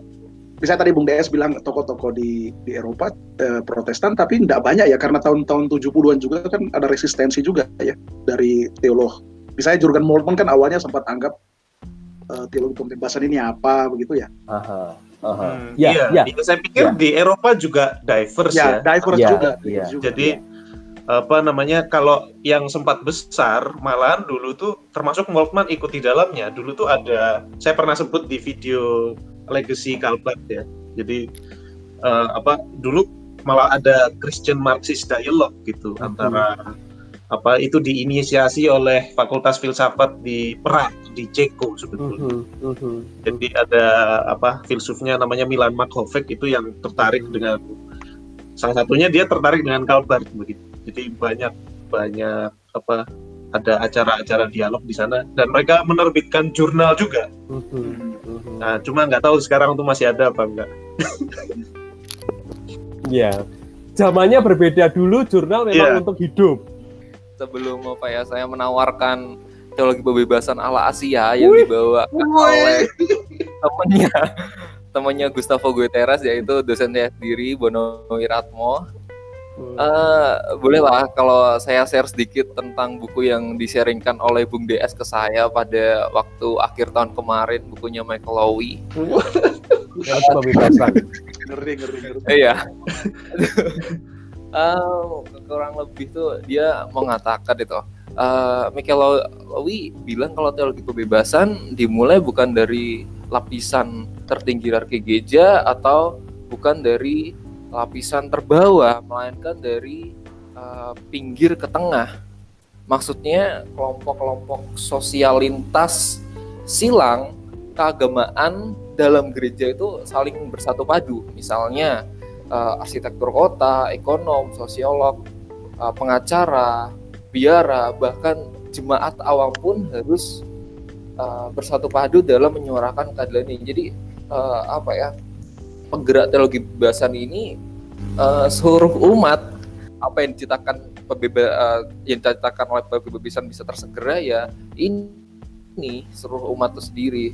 Speaker 2: bisa tadi Bung DS bilang toko-toko di di Eropa uh, Protestan tapi tidak banyak ya karena tahun-tahun 70-an juga kan ada resistensi juga ya dari teolog. Misalnya Jurgen Moltmann kan awalnya sempat anggap uh, teologi pembebasan ini apa begitu ya.
Speaker 4: Aha. Aha. Hmm, ya, iya, ya. ya. saya pikir ya. di Eropa juga diverse ya.
Speaker 2: ya. Diverse ya, juga.
Speaker 4: Ya. Jadi ya. Apa namanya kalau yang sempat besar malahan dulu tuh termasuk Moltmann ikut di dalamnya. Dulu tuh ada saya pernah sebut di video Legacy Calvert ya. Jadi uh, apa dulu malah ada Christian Marxist dialogue gitu hmm. antara apa itu diinisiasi oleh Fakultas Filsafat di Prag di Ceko sebetulnya. Uh -huh, uh -huh. Jadi ada apa filsufnya namanya Milan Markovic itu yang tertarik dengan salah satunya dia tertarik dengan Calvert begitu. Jadi banyak banyak apa ada acara-acara dialog di sana dan mereka menerbitkan jurnal juga. Uh -huh. Nah, cuma nggak tahu sekarang itu masih ada apa enggak.
Speaker 3: Ya, zamannya berbeda dulu jurnal memang yeah. untuk hidup
Speaker 1: sebelum apa ya saya menawarkan teologi kebebasan ala Asia yang Wih. dibawa oleh temannya temannya Gustavo Guterres yaitu dosennya sendiri Bono Wiratmo. Uh, bolehlah kalau saya share sedikit tentang buku yang disharingkan oleh Bung DS ke saya pada waktu akhir tahun kemarin bukunya Michael Lowy.
Speaker 3: kebebasan.
Speaker 2: ngeri ngeri ngeri.
Speaker 1: Iya. uh, kurang lebih tuh dia mengatakan itu uh, Michael Lowy bilang kalau teologi kebebasan dimulai bukan dari lapisan tertinggi hierarki gereja atau bukan dari lapisan terbawah melainkan dari uh, pinggir ke tengah maksudnya kelompok-kelompok sosial lintas silang keagamaan dalam gereja itu saling bersatu padu misalnya uh, arsitektur kota, ekonom, sosiolog, uh, pengacara, biara, bahkan jemaat awam pun harus uh, bersatu padu dalam menyuarakan keadilan ini. Jadi uh, apa ya penggerak teologi bebasan ini uh, seluruh umat apa yang diciptakan pebeba, uh, yang diciptakan oleh pembebasan bisa tersegera ya ini ini seluruh umat itu sendiri.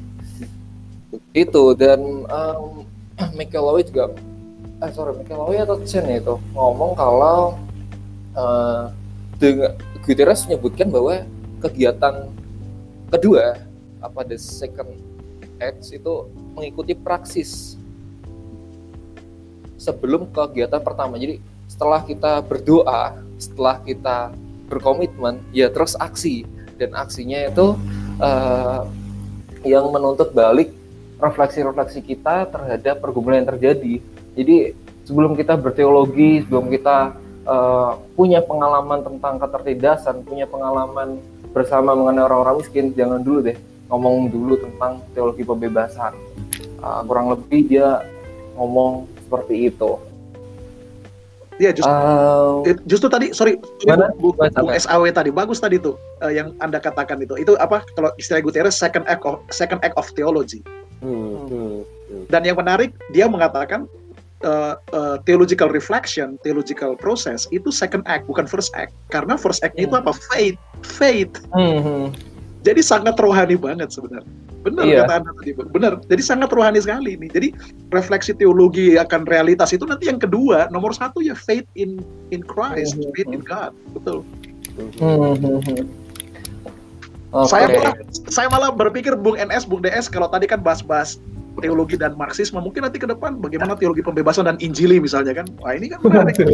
Speaker 1: Itu dan um, McCalloway juga eh sorry McCalloway atau Chen ya itu ngomong kalau uh, dengan Guterres menyebutkan bahwa kegiatan kedua apa the second acts itu mengikuti praksis sebelum kegiatan pertama jadi setelah kita berdoa setelah kita berkomitmen ya terus aksi dan aksinya itu uh, yang menuntut balik refleksi-refleksi kita terhadap pergumulan yang terjadi. Jadi sebelum kita berteologi, sebelum kita uh, punya pengalaman tentang ketertindasan, punya pengalaman bersama mengenai orang-orang miskin, jangan dulu deh ngomong dulu tentang teologi pembebasan. Uh, kurang lebih dia ngomong seperti itu.
Speaker 2: Iya justru, uh, justru tadi sorry mana? Bu, Bu, Bu SAW tadi bagus tadi tuh uh, yang anda katakan itu itu apa kalau istilah Gutierrez second act of second act of theology. Hmm, hmm, hmm. Dan yang menarik dia mengatakan uh, uh, theological reflection, theological process itu second act bukan first act karena first act hmm. itu apa faith, faith. Hmm, hmm. Jadi sangat rohani banget sebenarnya. Benar iya. kata Anda tadi, benar. Jadi sangat rohani sekali ini. Jadi refleksi teologi akan realitas itu nanti yang kedua, nomor satu ya faith in in Christ, mm-hmm. faith in God, betul. Mm-hmm. Okay. Saya malah saya malah berpikir Bung NS, Bung DS kalau tadi kan bahas-bahas teologi dan marxisme mungkin nanti ke depan bagaimana teologi pembebasan dan injili misalnya kan? Wah ini kan menarik.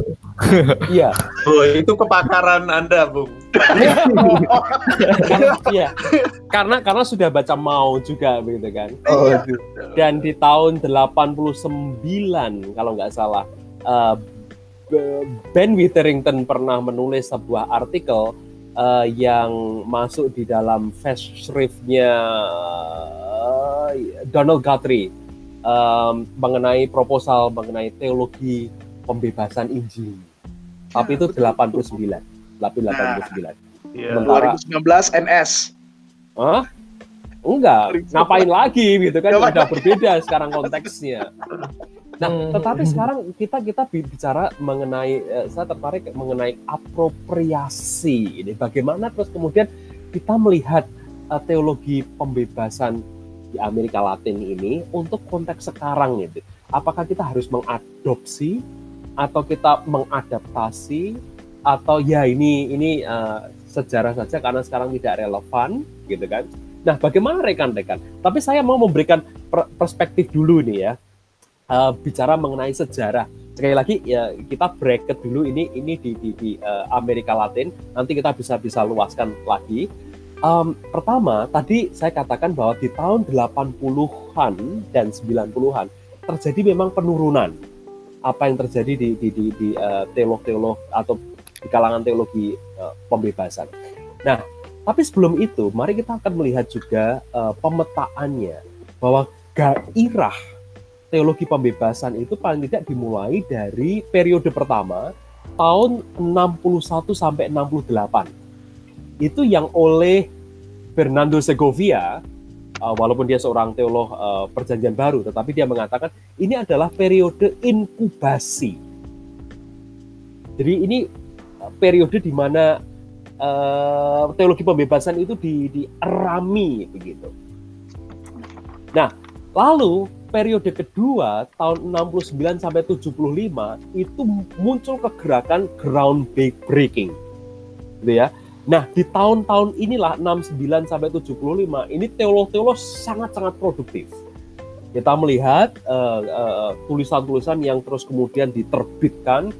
Speaker 4: Iya. Oh itu kepakaran anda bung.
Speaker 3: Iya. Karena karena sudah baca mau juga begitu kan? Oh, iya. dan di tahun 89 kalau nggak salah uh, Ben Witherington pernah menulis sebuah artikel uh, yang masuk di dalam fast shriftnya Donald Guthrie um, mengenai proposal mengenai teologi pembebasan Injil. Tapi itu 89, 89. Nah,
Speaker 2: yeah. Sementara 2019 NS.
Speaker 3: Hah? Enggak, ngapain lagi gitu kan udah berbeda sekarang konteksnya. Nah, hmm. tetapi sekarang kita kita bicara mengenai eh, saya tertarik mengenai apropriasi ini bagaimana terus kemudian kita melihat uh, teologi pembebasan di Amerika Latin ini untuk konteks sekarang itu. Apakah kita harus mengadopsi atau kita mengadaptasi atau ya ini ini uh, sejarah saja karena sekarang tidak relevan gitu kan. Nah, bagaimana rekan-rekan? Tapi saya mau memberikan perspektif dulu nih ya. Uh, bicara mengenai sejarah. Sekali lagi ya kita bracket dulu ini ini di di, di uh, Amerika Latin. Nanti kita bisa bisa luaskan lagi Um, pertama, tadi saya katakan bahwa di tahun 80-an dan 90-an terjadi memang penurunan. Apa yang terjadi di di di, di uh, teolog-teolog atau di kalangan teologi uh, pembebasan. Nah, tapi sebelum itu, mari kita akan melihat juga uh, pemetaannya bahwa gairah teologi pembebasan itu paling tidak dimulai dari periode pertama tahun 61 sampai 68 itu yang oleh Fernando Segovia uh, walaupun dia seorang teolog uh, perjanjian baru tetapi dia mengatakan ini adalah periode inkubasi. Jadi ini uh, periode di mana teologi pembebasan itu di, dierami begitu. Nah lalu periode kedua tahun 69 sampai 75 itu muncul kegerakan ground breaking gitu ya Nah, di tahun-tahun inilah 69 sampai 75 ini teolog-teolog sangat-sangat produktif. Kita melihat tulisan uh, uh, tulisan-tulisan yang terus kemudian diterbitkan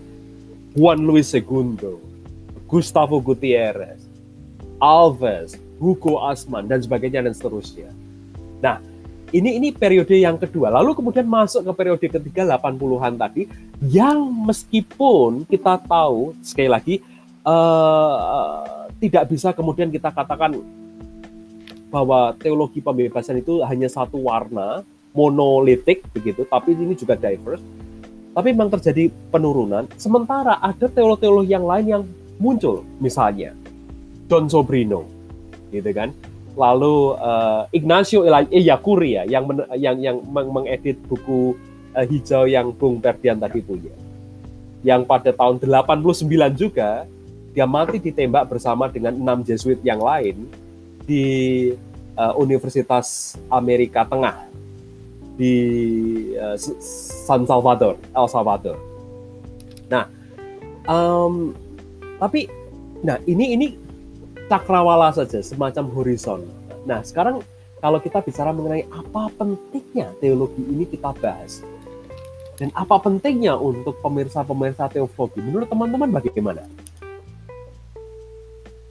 Speaker 3: Juan Luis Segundo, Gustavo Gutierrez, Alves, Hugo Asman dan sebagainya dan seterusnya. Nah, ini ini periode yang kedua. Lalu kemudian masuk ke periode ketiga 80-an tadi yang meskipun kita tahu sekali lagi uh, tidak bisa kemudian kita katakan bahwa teologi pembebasan itu hanya satu warna, monolitik begitu, tapi ini juga diverse. Tapi memang terjadi penurunan. Sementara ada teolog-teolog yang lain yang muncul, misalnya John Sobrino, gitu kan. Lalu uh, Ignacio Eyakuri ya, yang men, yang yang mengedit buku uh, hijau yang Bung Ferdian tadi punya. Yang pada tahun 89 juga dia mati ditembak bersama dengan enam Jesuit yang lain di uh, Universitas Amerika Tengah di uh, San Salvador, El Salvador. Nah, um, tapi, nah ini ini cakrawala saja, semacam horizon. Nah, sekarang kalau kita bicara mengenai apa pentingnya teologi ini kita bahas. Dan apa pentingnya untuk pemirsa-pemirsa teologi? Menurut teman-teman bagaimana?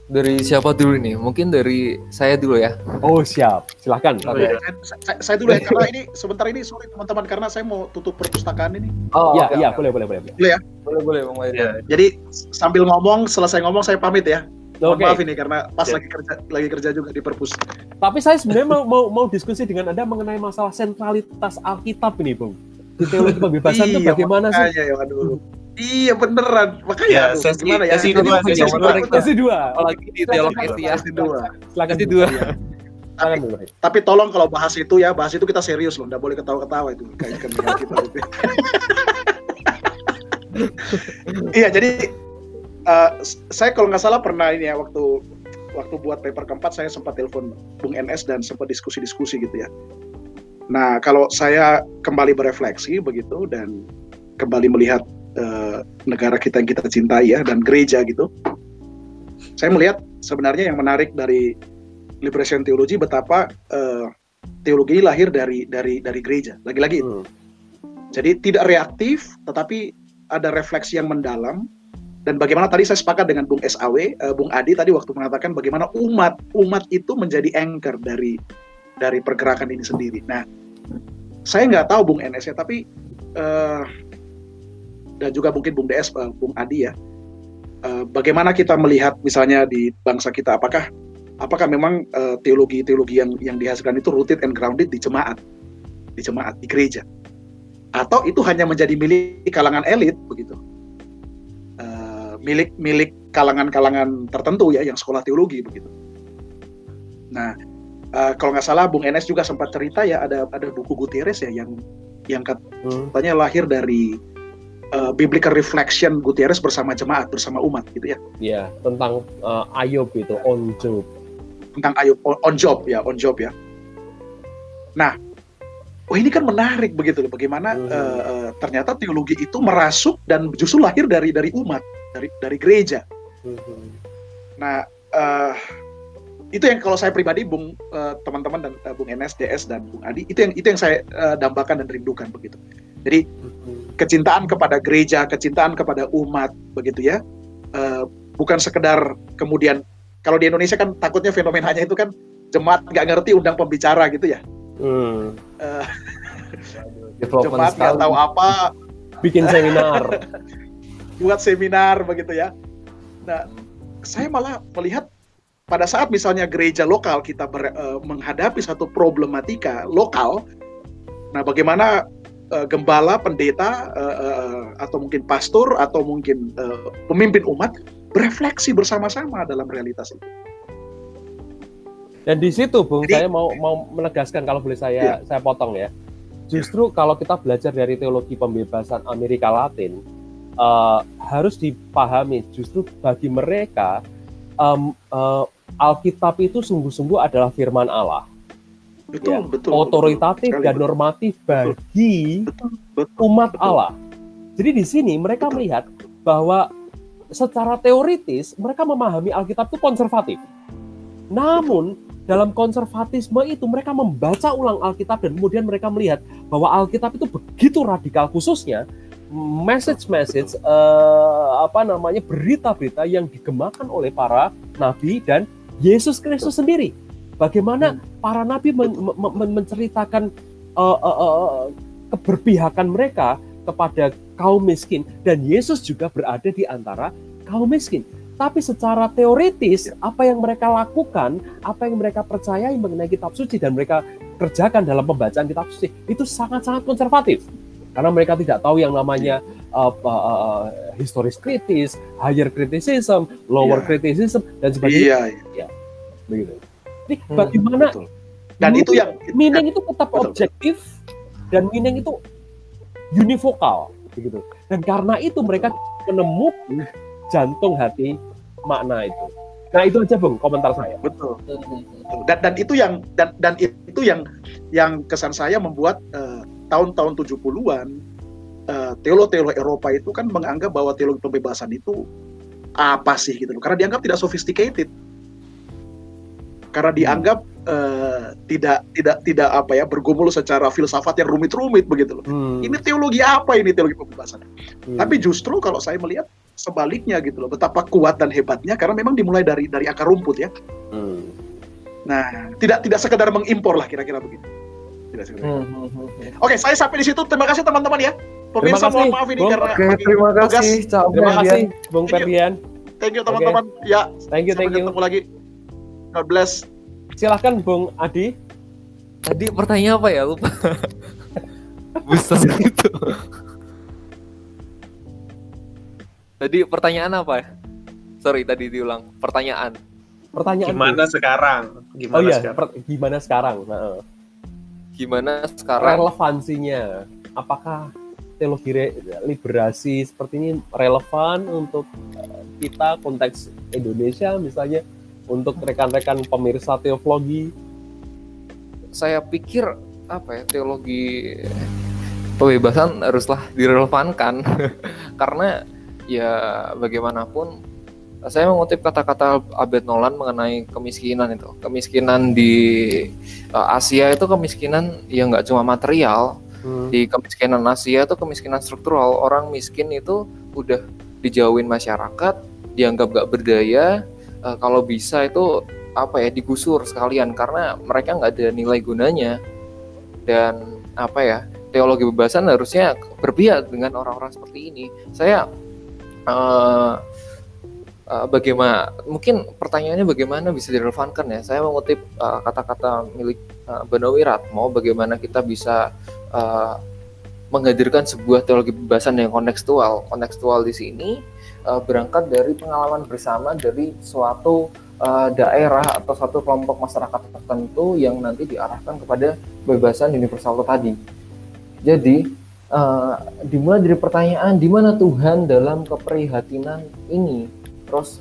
Speaker 1: Dari siapa dulu nih? Mungkin dari saya dulu ya.
Speaker 3: Oh siap, silahkan.
Speaker 2: Oh, iya. saya, saya dulu ya, karena ini sebentar ini sorry teman-teman karena saya mau tutup perpustakaan ini.
Speaker 3: Oh iya, iya boleh, boleh, boleh.
Speaker 2: Boleh ya?
Speaker 1: Boleh, boleh, Bang ya.
Speaker 2: Jadi sambil ngomong, selesai ngomong saya pamit ya. Mohon
Speaker 3: okay.
Speaker 2: maaf ini karena pas yeah. lagi kerja lagi kerja juga di perpus.
Speaker 3: Tapi saya sebenarnya mau, mau mau diskusi dengan Anda mengenai masalah sentralitas Alkitab ini, Bung. Di teologi pembebasan itu
Speaker 2: iya,
Speaker 3: bagaimana sih?
Speaker 2: Ya, aduh. Iya beneran, makanya ya, aduh,
Speaker 4: sesi,
Speaker 2: gimana ya?
Speaker 4: Sesi dua,
Speaker 3: sesi dua, sesi dua.
Speaker 1: Apalagi di teologi ya.
Speaker 2: Sesi dua.
Speaker 3: Silakan
Speaker 1: sesi dua.
Speaker 2: Tapi, tapi tolong kalau bahas itu ya, bahas itu kita serius loh, nggak boleh ketawa-ketawa itu kayak kita gitu. Iya, jadi uh, saya kalau nggak salah pernah ini ya waktu waktu buat paper keempat saya sempat telepon Bung NS dan sempat diskusi-diskusi gitu ya. Nah, kalau saya kembali berefleksi begitu dan kembali melihat uh, negara kita yang kita cintai ya dan gereja gitu. Saya melihat sebenarnya yang menarik dari liberation theology betapa uh, teologi lahir dari dari dari gereja. Lagi-lagi hmm. Jadi tidak reaktif tetapi ada refleksi yang mendalam dan bagaimana tadi saya sepakat dengan Bung SAW, uh, Bung Adi tadi waktu mengatakan bagaimana umat umat itu menjadi anchor dari dari pergerakan ini sendiri. Nah, saya nggak tahu Bung NS ya, tapi uh, dan juga mungkin Bung DS, uh, Bung Adi ya. Uh, bagaimana kita melihat misalnya di bangsa kita, apakah apakah memang teologi-teologi uh, yang yang dihasilkan itu rooted and grounded di jemaat, di jemaat, di gereja, atau itu hanya menjadi milik kalangan elit begitu, milik milik kalangan-kalangan tertentu ya yang sekolah teologi begitu. Nah, uh, kalau nggak salah Bung Enes juga sempat cerita ya ada ada buku Gutierrez ya yang yang hmm. katanya lahir dari uh, biblical reflection Gutierrez bersama jemaat bersama umat gitu ya.
Speaker 3: Iya, tentang uh, Ayub itu on job.
Speaker 2: Tentang Ayub on, on job ya, on job ya. Nah, oh ini kan menarik begitu loh bagaimana hmm. uh, ternyata teologi itu merasuk dan justru lahir dari dari umat, dari dari gereja. Hmm. Nah, uh, itu yang kalau saya pribadi Bung teman-teman uh, dan uh, Bung NS, DS dan Bung Adi itu yang itu yang saya uh, dambakan dan rindukan begitu. Jadi kecintaan kepada gereja, kecintaan kepada umat, begitu ya. Uh, bukan sekedar kemudian kalau di Indonesia kan takutnya fenomenanya itu kan jemaat nggak ngerti undang pembicara gitu ya. Hmm. Uh, jemaat nggak tahu apa.
Speaker 3: Bikin seminar.
Speaker 2: buat seminar begitu ya. Nah, saya malah melihat pada saat misalnya gereja lokal kita ber, uh, menghadapi satu problematika lokal, nah bagaimana uh, gembala, pendeta, uh, uh, atau mungkin pastor, atau mungkin uh, pemimpin umat berefleksi bersama-sama dalam realitas itu.
Speaker 3: Dan di situ, Bung, Jadi, saya mau mau menegaskan kalau boleh saya ya. saya potong ya. Justru kalau kita belajar dari teologi pembebasan Amerika Latin, uh, harus dipahami justru bagi mereka um, uh, Alkitab itu sungguh-sungguh adalah firman Allah betul, ya, betul, otoritatif betul, dan normatif bagi betul, betul, umat betul. Allah. Jadi di sini mereka melihat bahwa secara teoritis mereka memahami Alkitab itu konservatif. Namun dalam konservatisme itu mereka membaca ulang Alkitab dan kemudian mereka melihat bahwa Alkitab itu begitu radikal khususnya message-message uh, apa namanya berita-berita yang digemakan oleh para nabi dan Yesus Kristus sendiri Bagaimana hmm. para nabi men men menceritakan uh, uh, uh, keberpihakan mereka kepada kaum miskin dan Yesus juga berada di antara kaum miskin. Tapi secara teoritis ya. apa yang mereka lakukan, apa yang mereka percayai mengenai kitab suci dan mereka kerjakan dalam pembacaan kitab suci itu sangat-sangat konservatif. Karena mereka tidak tahu yang namanya uh, uh, uh, historis kritis, higher criticism, lower yeah. criticism dan sebagainya.
Speaker 2: Iya, yeah,
Speaker 3: yeah. ya, begitu. Jadi hmm, bagaimana betul.
Speaker 2: dan itu yang
Speaker 3: meaning itu tetap betul, objektif dan meaning itu univokal begitu. Dan karena itu mereka menemukan jantung hati makna itu. Nah itu aja bung komentar saya.
Speaker 2: Betul. Dan dan itu yang dan dan itu yang yang kesan saya membuat uh, tahun-tahun 70-an uh, teolog-teolog Eropa itu kan menganggap bahwa teologi pembebasan itu apa sih gitu loh. Karena dianggap tidak sophisticated. Karena hmm. dianggap uh, tidak tidak tidak apa ya bergumul secara filsafat yang rumit-rumit begitu loh. Hmm. Ini teologi apa ini teologi pembebasan? Hmm. Tapi justru kalau saya melihat sebaliknya gitu loh. Betapa kuat dan hebatnya karena memang dimulai dari dari akar rumput ya. Hmm. nah tidak tidak sekedar mengimpor lah kira-kira begitu. Tidak sekedar. Hmm, hmm, hmm, hmm. oke saya sampai di situ. Terima kasih teman-teman ya. Pemirsa mohon maaf ini
Speaker 3: Bung,
Speaker 2: karena
Speaker 3: okay, terima kasih. tugas. terima kasih Bung Ferdian.
Speaker 2: Thank you teman-teman. Okay. ya
Speaker 3: thank you thank you.
Speaker 2: ketemu lagi. God bless.
Speaker 3: Silahkan Bung Adi.
Speaker 1: Tadi pertanyaan apa ya? Lupa. Bisa itu Tadi pertanyaan apa? Sorry tadi diulang. Pertanyaan.
Speaker 3: Pertanyaan
Speaker 4: gimana itu? sekarang?
Speaker 3: Gimana oh iya, sekarang? Per, gimana sekarang? Nah,
Speaker 1: gimana sekarang?
Speaker 3: Relevansinya. Apakah teologi liberasi seperti ini relevan untuk eh, kita konteks Indonesia misalnya untuk rekan-rekan pemirsa teologi?
Speaker 1: Saya pikir apa ya teologi pembebasan haruslah direlevankan karena ya bagaimanapun saya mengutip kata-kata Abed Nolan mengenai kemiskinan itu. Kemiskinan di uh, Asia itu kemiskinan yang nggak cuma material. Hmm. di kemiskinan Asia itu kemiskinan struktural. Orang miskin itu udah dijauhin masyarakat dianggap nggak berdaya. Uh, kalau bisa itu apa ya digusur sekalian. Karena mereka nggak ada nilai gunanya. Dan apa ya teologi bebasan harusnya berpihak dengan orang-orang seperti ini. Saya uh, uh, bagaimana mungkin pertanyaannya bagaimana bisa direlevankan ya? Saya mengutip kata kata-kata milik uh, Benowi Ratmo bagaimana kita bisa uh, menghadirkan sebuah teologi bebasan yang kontekstual. Kontekstual di sini uh, berangkat dari pengalaman bersama dari suatu uh, daerah atau satu kelompok masyarakat tertentu yang nanti diarahkan kepada kebebasan universal tadi. Jadi uh, dimulai dari pertanyaan di mana Tuhan dalam keprihatinan ini terus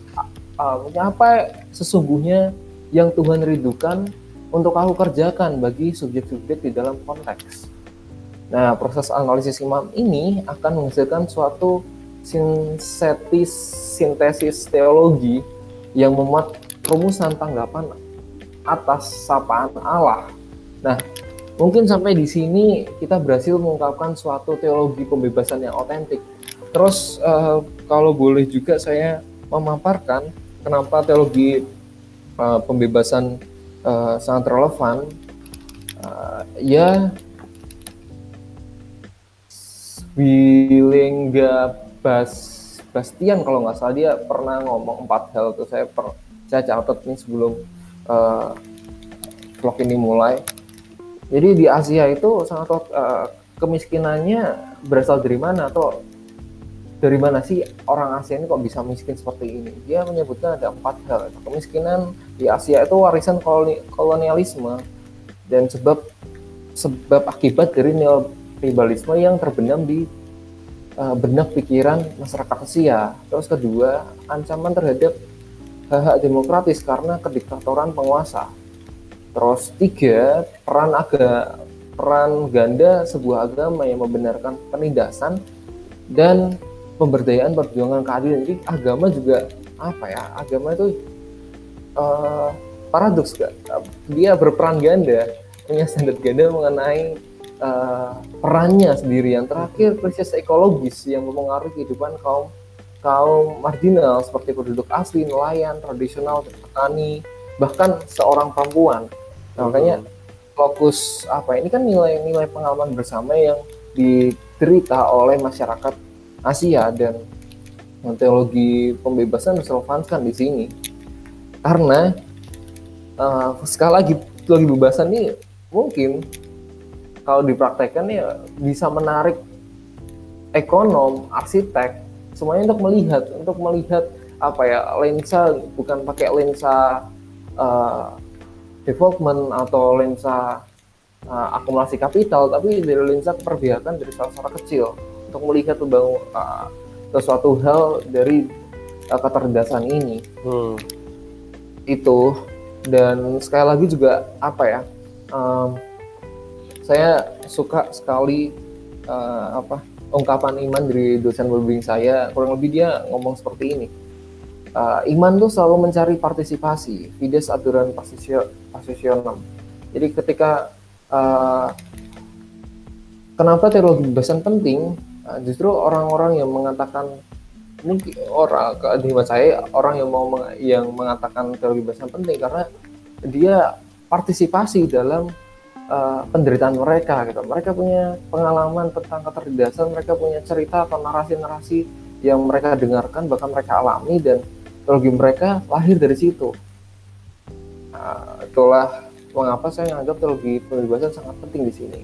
Speaker 1: uh, apa sesungguhnya yang Tuhan rindukan untuk aku kerjakan bagi subjek-subjek di dalam konteks. Nah, proses analisis imam ini akan menghasilkan suatu sintesis sintesis teologi yang memuat rumusan tanggapan atas sapaan Allah. Nah, Mungkin sampai di sini kita berhasil mengungkapkan suatu teologi pembebasan yang otentik. Terus uh, kalau boleh juga saya memaparkan kenapa teologi uh, pembebasan uh, sangat relevan. Uh, ya Wilingga Bas Bastian kalau nggak salah dia pernah ngomong empat hal itu saya per, saya catat nih sebelum uh, vlog ini mulai jadi di Asia itu sangat uh, kemiskinannya berasal dari mana atau dari mana sih orang Asia ini kok bisa miskin seperti ini? Dia menyebutkan ada empat hal. Kemiskinan di Asia itu warisan kolonialisme dan sebab sebab akibat dari neoliberalisme yang terbenam di uh, benak pikiran masyarakat Asia. Terus kedua, ancaman terhadap hak-hak demokratis karena kediktatoran penguasa. Terus tiga, peran aga, peran ganda sebuah agama yang membenarkan penindasan dan pemberdayaan perjuangan keadilan. Jadi agama juga apa ya? Agama itu uh, paradoks gak? Dia berperan ganda, punya standar ganda mengenai uh, perannya sendiri. Yang terakhir krisis ekologis yang mempengaruhi kehidupan kaum kaum marginal seperti penduduk asli, nelayan, tradisional, petani, bahkan seorang perempuan. Nah, makanya fokus apa ini kan nilai-nilai pengalaman bersama yang diterita oleh masyarakat Asia dan teologi pembebasan relevankan di sini. Karena uh, sekali lagi teologi pembebasan ini mungkin kalau dipraktekkan ya bisa menarik ekonom, arsitek semuanya untuk melihat untuk melihat apa ya lensa bukan pakai lensa uh, development atau lensa uh, akumulasi kapital, tapi dari lensa keperbiakan dari skala kecil untuk melihat tentang uh, sesuatu hal dari uh, keterdasan ini. Hmm. itu dan sekali lagi juga apa ya um, saya suka sekali uh, apa ungkapan iman dari dosen pembimbing saya kurang lebih dia ngomong seperti ini uh, iman tuh selalu mencari partisipasi fides aturan posisional jadi ketika uh, kenapa teologi kebebasan penting uh, justru orang-orang yang mengatakan mungkin orang di saya orang yang mau meng, yang mengatakan teologi kebebasan penting karena dia partisipasi dalam uh, penderitaan mereka gitu. Mereka punya pengalaman tentang ketertindasan, mereka punya cerita atau narasi-narasi yang mereka dengarkan bahkan mereka alami dan teologi mereka lahir dari situ. Nah, itulah mengapa saya menganggap teologi pembebasan sangat penting di sini.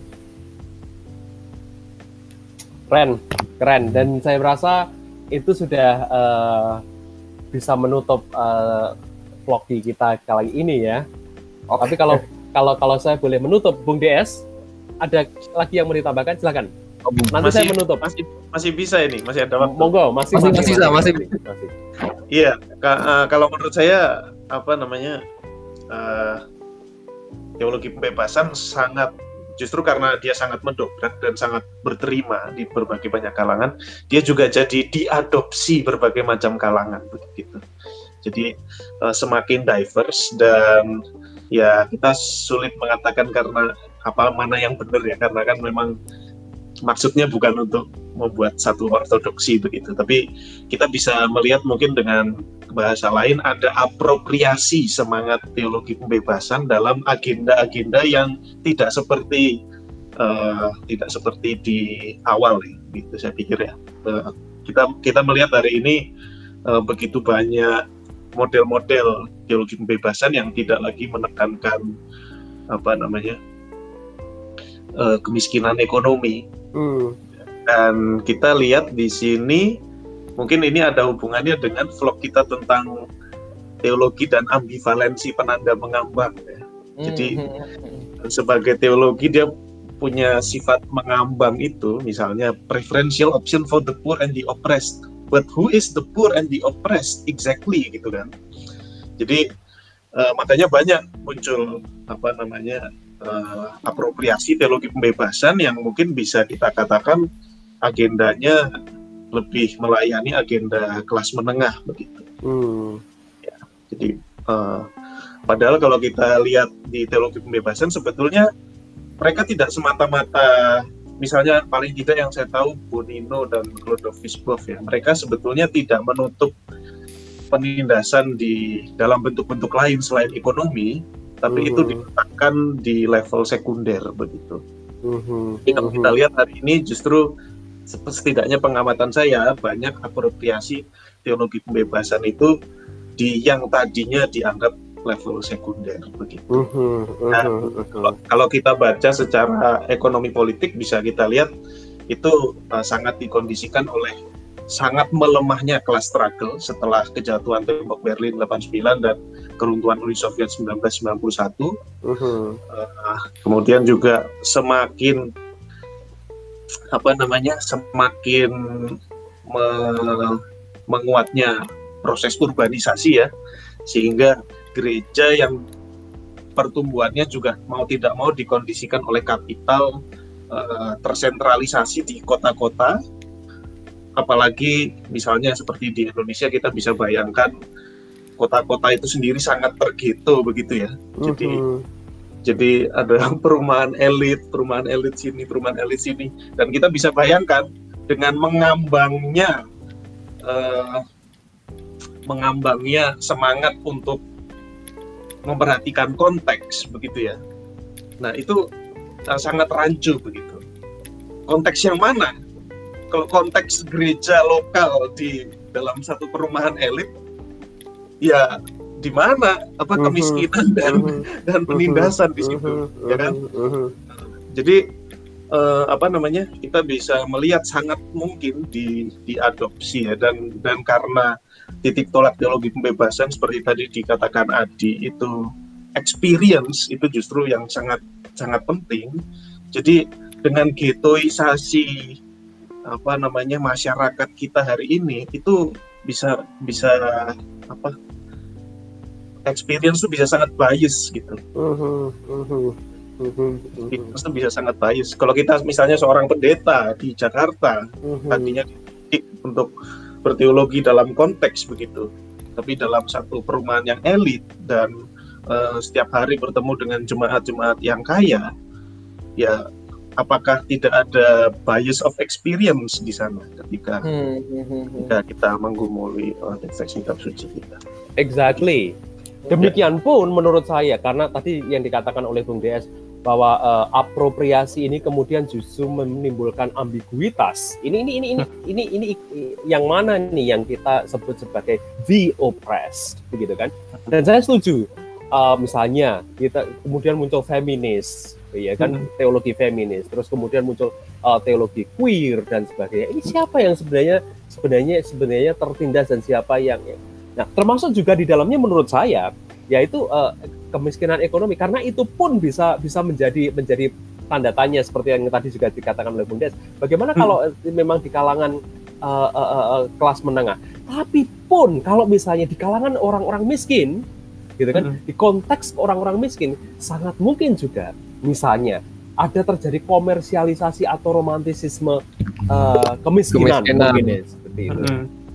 Speaker 3: Keren, keren. Dan saya merasa itu sudah uh, bisa menutup uh, vlog di kita kali ini ya. Okay. Tapi kalau kalau kalau saya boleh menutup, Bung DS, ada lagi yang mau ditambahkan? Silakan.
Speaker 4: Oh, Nanti masih, saya menutup. Masih masih bisa ini, masih ada waktu.
Speaker 3: Monggo, masih masih,
Speaker 1: masih, masih, masih, masih. masih.
Speaker 4: Iya, uh, kalau menurut saya apa namanya uh, teologi pembebasan sangat justru karena dia sangat mendobrak dan sangat berterima di berbagai banyak kalangan, dia juga jadi diadopsi berbagai macam kalangan begitu. Jadi uh, semakin diverse dan ya kita sulit mengatakan karena apa mana yang benar ya karena kan memang maksudnya bukan untuk membuat satu ortodoksi begitu tapi kita bisa melihat mungkin dengan bahasa lain ada apropriasi semangat teologi pembebasan dalam agenda-agenda yang tidak seperti uh, tidak seperti di awal gitu saya pikir ya. Uh, kita kita melihat hari ini uh, begitu banyak model-model teologi pembebasan yang tidak lagi menekankan apa namanya uh, kemiskinan ekonomi hmm. dan kita lihat di sini mungkin ini ada hubungannya dengan vlog kita tentang teologi dan ambivalensi penanda mengambang ya. Jadi hmm. sebagai teologi dia punya sifat mengambang itu misalnya preferential option for the poor and the oppressed. But who is the poor and the oppressed exactly gitu kan. Jadi uh, makanya banyak muncul apa namanya uh, apropriasi teologi pembebasan yang mungkin bisa kita katakan agendanya lebih melayani agenda kelas menengah begitu. Hmm. Ya, jadi uh, padahal kalau kita lihat di teologi pembebasan sebetulnya mereka tidak semata-mata misalnya paling tidak yang saya tahu Bonino dan Clodovis Boff ya mereka sebetulnya tidak menutup penindasan di dalam bentuk-bentuk lain selain ekonomi tapi itu diletakkan di level sekunder begitu. Uh-huh. Jadi kalau kita lihat hari ini justru setidaknya pengamatan saya banyak apropriasi teologi pembebasan itu di yang tadinya dianggap level sekunder begitu. Uh, uh, nah, kalau, kalau kita baca secara ekonomi politik bisa kita lihat itu uh, sangat dikondisikan oleh sangat melemahnya kelas struggle setelah kejatuhan tembok Berlin 89 dan keruntuhan Uni Soviet 1991. Uh -huh. uh, kemudian juga semakin apa namanya semakin me menguatnya proses urbanisasi ya sehingga gereja yang pertumbuhannya juga mau tidak mau dikondisikan oleh kapital uh, tersentralisasi di kota-kota apalagi misalnya seperti di Indonesia kita bisa bayangkan kota-kota itu sendiri sangat tergeto begitu ya jadi uh -huh jadi ada perumahan elit, perumahan elit sini, perumahan elit sini, dan kita bisa bayangkan dengan mengambangnya, uh, mengambangnya semangat untuk memperhatikan konteks begitu ya. Nah itu uh, sangat rancu begitu. Konteks yang mana? Kalau konteks gereja lokal di dalam satu perumahan elit, ya di mana? Apa mhm. kemiskinan dan mhm. dan penindasan di situ mhm. ya kan? Jadi uh, apa namanya kita bisa melihat sangat mungkin di diadopsi ya. Dan dan karena titik tolak teologi pembebasan seperti tadi dikatakan Adi itu experience itu justru yang sangat sangat penting. Jadi dengan getoisasi apa namanya masyarakat kita hari ini itu bisa bisa apa experience tuh bisa sangat bias gitu.
Speaker 3: Mhm,
Speaker 4: Experience tuh bisa sangat bias. Kalau kita misalnya seorang pendeta di Jakarta, tadinya dididik untuk berteologi dalam konteks begitu, tapi dalam satu perumahan yang elit dan eh, setiap hari bertemu dengan jemaat-jemaat yang kaya, ya apakah tidak ada bias of experience di sana ketika
Speaker 1: Hmm, hmm, hmm, hmm.
Speaker 4: ketika kita menggumuli eh, teks kitab suci kita.
Speaker 3: Exactly. Demikian pun menurut saya karena tadi yang dikatakan oleh Bung DS bahwa eh, apropriasi ini kemudian justru menimbulkan ambiguitas. Ini ini ini ini ini ini yang mana nih yang kita sebut sebagai the oppressed begitu kan? Dan saya setuju. Eh, misalnya kita kemudian muncul feminis, ya kan
Speaker 4: Hmm.
Speaker 3: teologi feminis, terus kemudian muncul eh, teologi queer dan sebagainya. Ini siapa yang sebenarnya sebenarnya sebenarnya tertindas dan siapa yang Nah, termasuk juga di dalamnya menurut saya yaitu eh, kemiskinan ekonomi karena itu pun bisa bisa menjadi menjadi tanda tanya seperti yang tadi juga dikatakan oleh Bung Des. Bagaimana
Speaker 4: Hmm.
Speaker 3: kalau eh, memang di kalangan eh, eh, eh, eh, kelas menengah, tapi pun kalau misalnya di kalangan orang-orang miskin, gitu kan,
Speaker 4: Hmm.
Speaker 3: di konteks orang-orang miskin sangat mungkin juga misalnya ada terjadi komersialisasi atau romantisisme eh, kemiskinan,
Speaker 1: Kemiskinan.
Speaker 3: mungkin ya, seperti itu.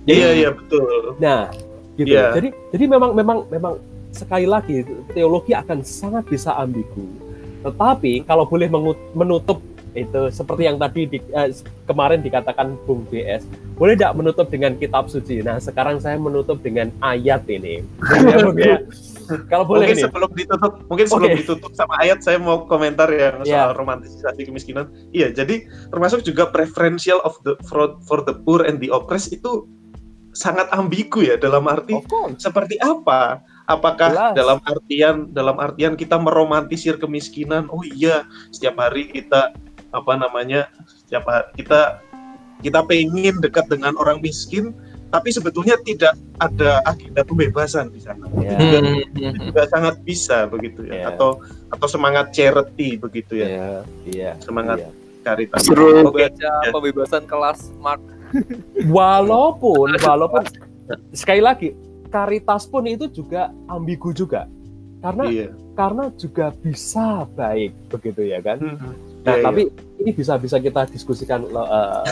Speaker 4: Iya iya betul.
Speaker 3: Nah, gitu.
Speaker 4: Iya.
Speaker 3: Jadi jadi memang memang memang sekali lagi teologi akan sangat bisa ambigu. Tetapi kalau boleh menutup itu seperti yang tadi di- eh, kemarin dikatakan Bung BS, boleh tidak menutup dengan kitab suci? Nah, sekarang saya menutup dengan ayat ini. Ya, Bung, ya. Kalau boleh
Speaker 4: mungkin
Speaker 3: nih.
Speaker 4: sebelum ditutup, mungkin sebelum
Speaker 3: Oke.
Speaker 4: ditutup sama ayat saya mau komentar ya soal
Speaker 3: Iya.
Speaker 4: romantisasi kemiskinan. Iya, jadi termasuk juga preferential of the for, for the poor and the oppressed itu sangat ambigu ya dalam arti seperti apa? Apakah
Speaker 3: Jelas.
Speaker 4: dalam artian dalam artian kita meromantisir kemiskinan? Oh iya, setiap hari kita apa namanya? Setiap hari kita kita pengen dekat dengan orang miskin, tapi sebetulnya tidak ada agenda pembebasan di sana.
Speaker 3: Ya.
Speaker 4: Juga,
Speaker 1: Hmm, hmm.
Speaker 4: juga sangat bisa begitu ya,
Speaker 3: Ya.
Speaker 4: atau atau semangat charity begitu ya,
Speaker 3: Iya, iya.
Speaker 4: semangat
Speaker 3: iya.
Speaker 4: caritas. Oke.
Speaker 1: baca pembebasan kelas Mark.
Speaker 3: Walaupun walaupun sekali lagi karitas pun itu juga ambigu juga. Karena
Speaker 4: Iya.
Speaker 3: karena juga bisa baik begitu ya kan. Nah,
Speaker 4: Iya,
Speaker 3: tapi ini bisa bisa kita diskusikan eh,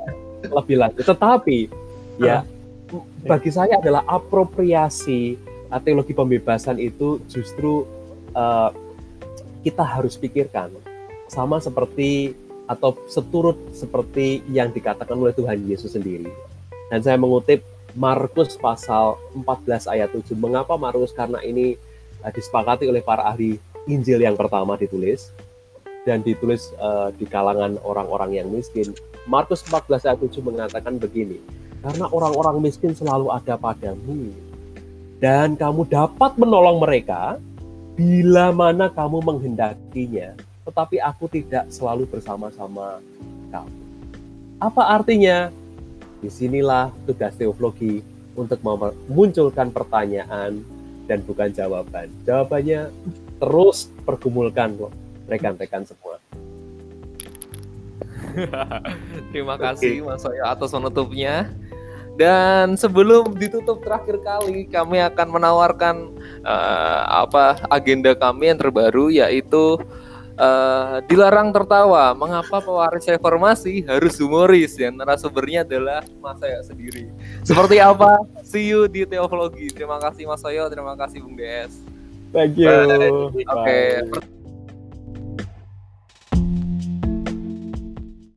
Speaker 3: lebih lanjut. Tetapi ya bagi saya adalah apropriasi eh, teologi pembebasan itu justru eh, kita harus pikirkan sama seperti atau seturut seperti yang dikatakan oleh Tuhan Yesus sendiri. Dan saya mengutip Markus pasal 14 ayat 7. Mengapa Markus? Karena ini eh, disepakati oleh para ahli Injil yang pertama ditulis dan ditulis eh, di kalangan orang-orang yang miskin. Markus 14 ayat 7 mengatakan begini, karena orang-orang miskin selalu ada padamu dan kamu dapat menolong mereka bila mana kamu menghendakinya, tetapi aku tidak selalu bersama-sama kamu. Apa artinya? Di sinilah tugas teologi untuk memunculkan pertanyaan dan bukan jawaban. Jawabannya terus pergumulkan loh rekan-rekan semua.
Speaker 1: Terima kasih Mas Soyo atas penutupnya. Dan sebelum ditutup terakhir kali, kami akan menawarkan eh, apa agenda kami yang terbaru yaitu eh, dilarang tertawa. Mengapa pewaris reformasi harus humoris? Dan narasumbernya adalah Mas Soyo sendiri. Seperti apa? See you di Teologi. Terima kasih Mas Soyo, terima kasih Bung DS.
Speaker 3: Thank you.
Speaker 1: Oke,
Speaker 3: Bye.